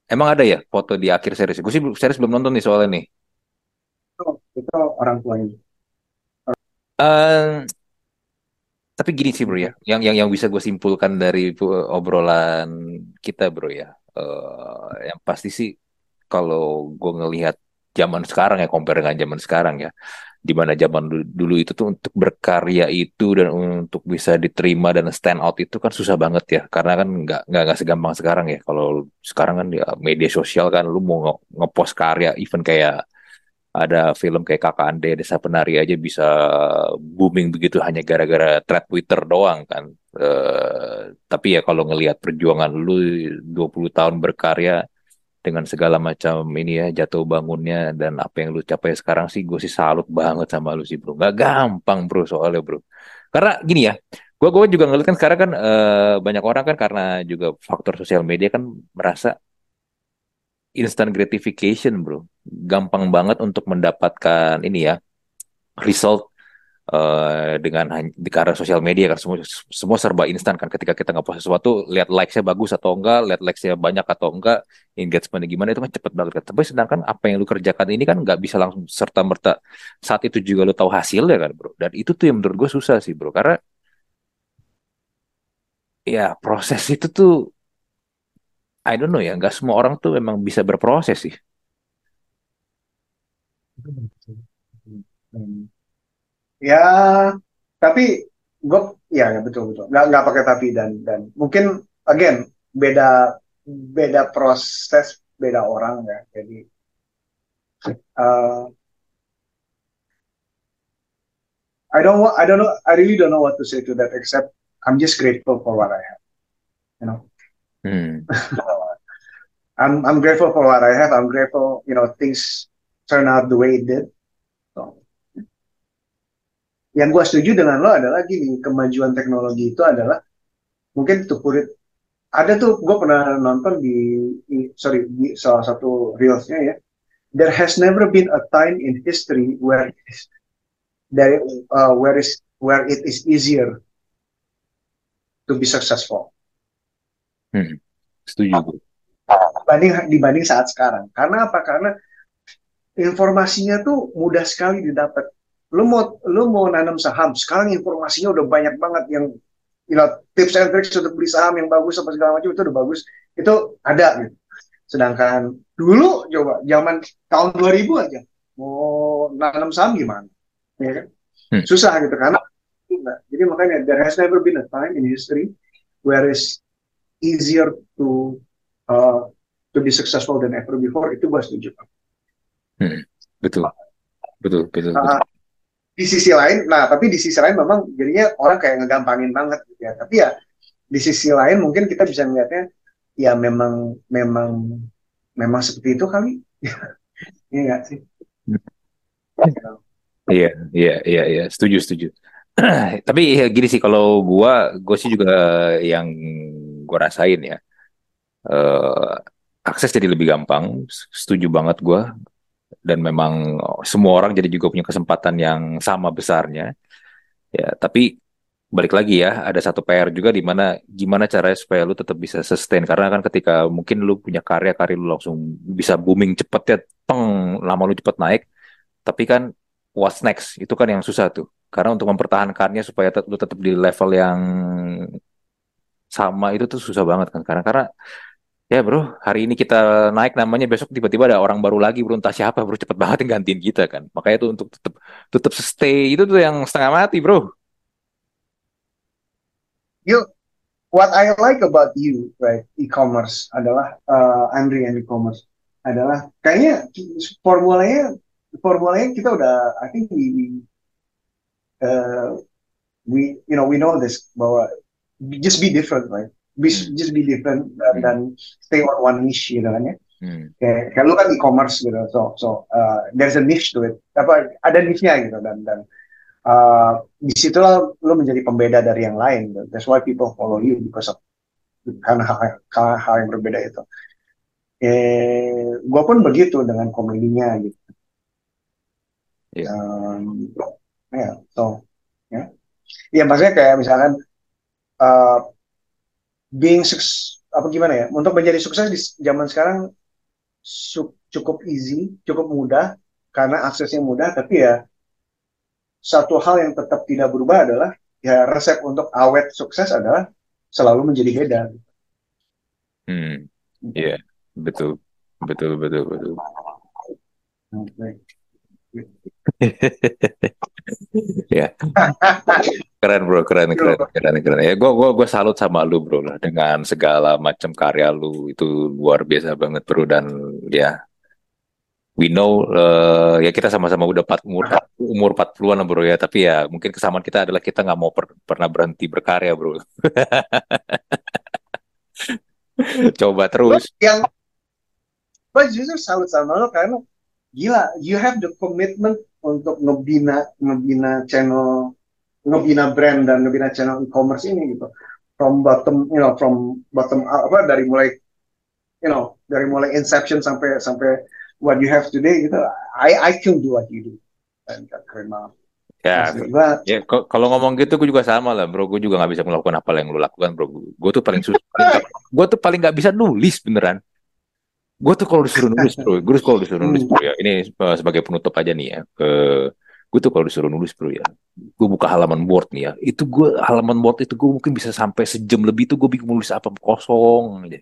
Emang ada ya foto di akhir series? Gue sih series belum nonton nih soalnya nih. Itu, itu orang tuanya. Uh, tapi gini sih bro ya, yang yang yang bisa gue simpulkan dari obrolan kita bro ya, uh, yang pasti sih kalau gue ngelihat zaman sekarang ya, compare dengan zaman sekarang ya, di mana zaman dulu itu tuh untuk berkarya itu dan untuk bisa diterima dan stand out itu kan susah banget ya karena kan nggak nggak nggak segampang sekarang ya kalau sekarang kan ya media sosial kan lu mau nge ngepost karya even kayak ada film kayak Kakak Ande Desa Penari aja bisa booming begitu hanya gara-gara thread Twitter doang kan. Uh, tapi ya kalau ngelihat perjuangan lu 20 tahun berkarya dengan segala macam ini ya jatuh bangunnya dan apa yang lu capai sekarang sih gue sih salut banget sama lu sih bro. Gak gampang bro soalnya bro. Karena gini ya, gue gue juga ngeliat kan sekarang kan uh, banyak orang kan karena juga faktor sosial media kan merasa instant gratification bro gampang banget untuk mendapatkan ini ya result uh, dengan karena sosial media kan semua semua serba instan kan ketika kita ngepost sesuatu lihat likes-nya bagus atau enggak lihat likes-nya banyak atau enggak engagement gimana itu kan cepet banget kan. Tapi sedangkan apa yang lu kerjakan ini kan nggak bisa langsung serta merta saat itu juga lu tahu hasilnya kan bro. Dan itu tuh yang menurut gue susah sih bro. Karena ya proses itu tuh I don't know ya, nggak semua orang tuh memang bisa berproses sih. Ya, tapi gue ya, ya betul betul nggak nggak pakai tapi dan dan mungkin again beda beda proses beda orang ya jadi uh, I don't want I don't know I really don't know what to say to that except I'm just grateful for what I have you know Hmm. I'm I'm grateful for what I have. I'm grateful, you know, things turn out the way it did. Yang gue setuju dengan lo adalah gini, kemajuan teknologi itu adalah mungkin to put it, ada tuh gue pernah nonton di, sorry di salah satu reelsnya ya. There has never been a time in history where there uh, where is where it is easier to be successful. Hmm. Setuju. Dibanding dibanding saat sekarang. Karena apa? Karena informasinya tuh mudah sekali didapat. Lu mau lu mau nanam saham, sekarang informasinya udah banyak banget yang you know, tips and tricks untuk beli saham yang bagus apa segala macam itu udah bagus. Itu ada gitu. Sedangkan dulu coba zaman tahun 2000 aja mau nanam saham gimana? Ya kan? Hmm. Susah gitu karena jadi makanya there has never been a time in history where is easier to uh, to be successful than ever before itu gue setuju. Hmm, betul, betul, betul. Uh, Di sisi lain, nah tapi di sisi lain memang jadinya orang kayak ngegampangin banget gitu ya. Tapi ya di sisi lain mungkin kita bisa melihatnya ya memang memang memang seperti itu kali. Iya nggak sih? Iya, iya, iya, iya, setuju, setuju. Tapi ya gini sih kalau gua, gue sih juga yang gue rasain ya uh, akses jadi lebih gampang setuju banget gue dan memang semua orang jadi juga punya kesempatan yang sama besarnya. Ya tapi balik lagi ya ada satu PR juga di mana gimana caranya supaya lu tetap bisa sustain. Karena kan ketika mungkin lu punya karya karya lu langsung bisa booming cepet ya teng lama lu cepet naik. Tapi kan what's next? Itu kan yang susah tuh. Karena untuk mempertahankannya supaya lu tetap di level yang sama itu tuh susah banget kan. Karena karena ya bro hari ini kita naik namanya besok tiba-tiba ada orang baru lagi bro. Entah siapa bro. Cepet banget yang gantiin kita kan. Makanya tuh untuk tetap tetap stay itu tuh yang setengah mati bro. You what I like about you right e-commerce adalah uh, Andre and e-commerce adalah kayaknya formulanya formulanya kita udah I think we uh, we you know we know this bahwa just be different right be, hmm. just be different dan, hmm. dan stay on one niche gitu kan ya hmm. kayak, kayak lu kan e-commerce gitu so so uh, there's a niche to it apa ada niche-nya gitu dan dan uh, di situlah lu menjadi pembeda dari yang lain gitu. that's why people follow you because of karena hal, hal, hal yang berbeda itu eh gue pun begitu dengan komedinya gitu yeah. um, ya yeah, so ya yeah. ya maksudnya kayak misalkan uh, being sukses apa gimana ya untuk menjadi sukses di zaman sekarang cukup easy cukup mudah karena aksesnya mudah tapi ya satu hal yang tetap tidak berubah adalah ya resep untuk awet sukses adalah selalu menjadi beda. Hmm, iya yeah, betul, betul, betul, betul. Okay. ya. Keren bro. Keren keren keren keren. Ya gue gue gue salut sama lu bro lah dengan segala macam karya lu. Itu luar biasa banget bro. Dan ya we know uh, ya kita sama-sama udah 4, umur umur 40-an lah bro ya. Tapi ya mungkin kesamaan kita adalah kita nggak mau per, pernah berhenti berkarya bro. Coba terus. Yang gue justru salut sama lo karena gila you have the commitment untuk ngebina ngebina channel ngebina brand dan ngebina channel e-commerce ini gitu. From bottom you know from bottom up, apa dari mulai you know dari mulai inception sampai sampai what you have today gitu. I I can do what you do. Dan keren banget. Ya, ya kalau ngomong gitu gue juga sama lah bro, gue juga nggak bisa melakukan apa yang lu lakukan bro. Gue tuh paling susah, gue tuh paling nggak bisa nulis beneran. Gue tuh kalau disuruh nulis bro, gue kalau disuruh nulis bro ya, ini eh, sebagai penutup aja nih ya. Uh, gue tuh kalau disuruh nulis bro ya gue buka halaman word nih ya. Itu gue halaman word itu gue mungkin bisa sampai sejam lebih itu gue bingung nulis apa kosong aja.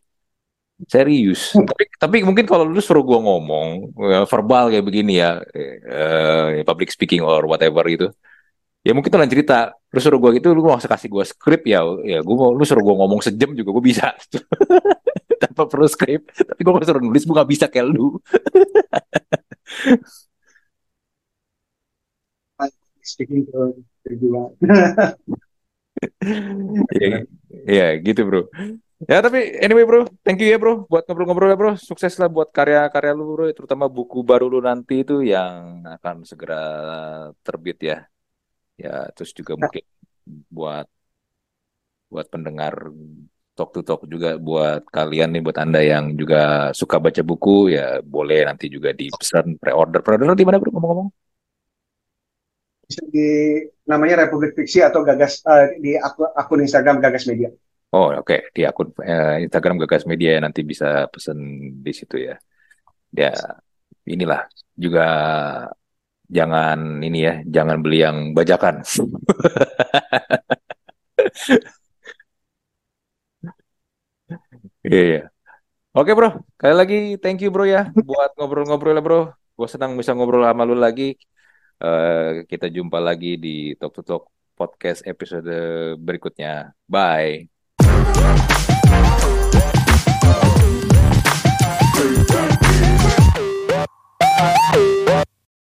Serius. Tapi tapi mungkin kalau lu suruh gue ngomong ya, verbal kayak begini ya uh, public speaking or whatever gitu ya mungkin tuh lain cerita. Lu suruh gue gitu lu mau kasih gue skrip ya ya gue mau lu suruh gue ngomong sejam juga gue bisa tanpa perlu skrip tapi gue suruh nulis gue gak bisa kayak lu speaking to berdua. ya, ya gitu bro. Ya tapi anyway bro, thank you ya bro buat ngobrol-ngobrol ya bro. Sukses lah buat karya-karya lu bro, terutama buku baru lu nanti itu yang akan segera terbit ya. Ya terus juga mungkin buat buat pendengar talk to talk juga buat kalian nih buat anda yang juga suka baca buku ya boleh nanti juga dipesan pre-order pre-order di mana bro ngomong-ngomong di namanya Republik Fiksi atau Gagas uh, di akun, akun Instagram Gagas Media. Oh oke okay. di akun uh, Instagram Gagas Media ya, nanti bisa pesen di situ ya. Ya inilah juga jangan ini ya jangan beli yang bajakan. Iya. Yeah. Oke bro, kali lagi thank you bro ya buat ngobrol-ngobrol ya bro. Gue senang bisa ngobrol sama lu lagi. Uh, kita jumpa lagi di Talk to Talk podcast episode berikutnya. Bye.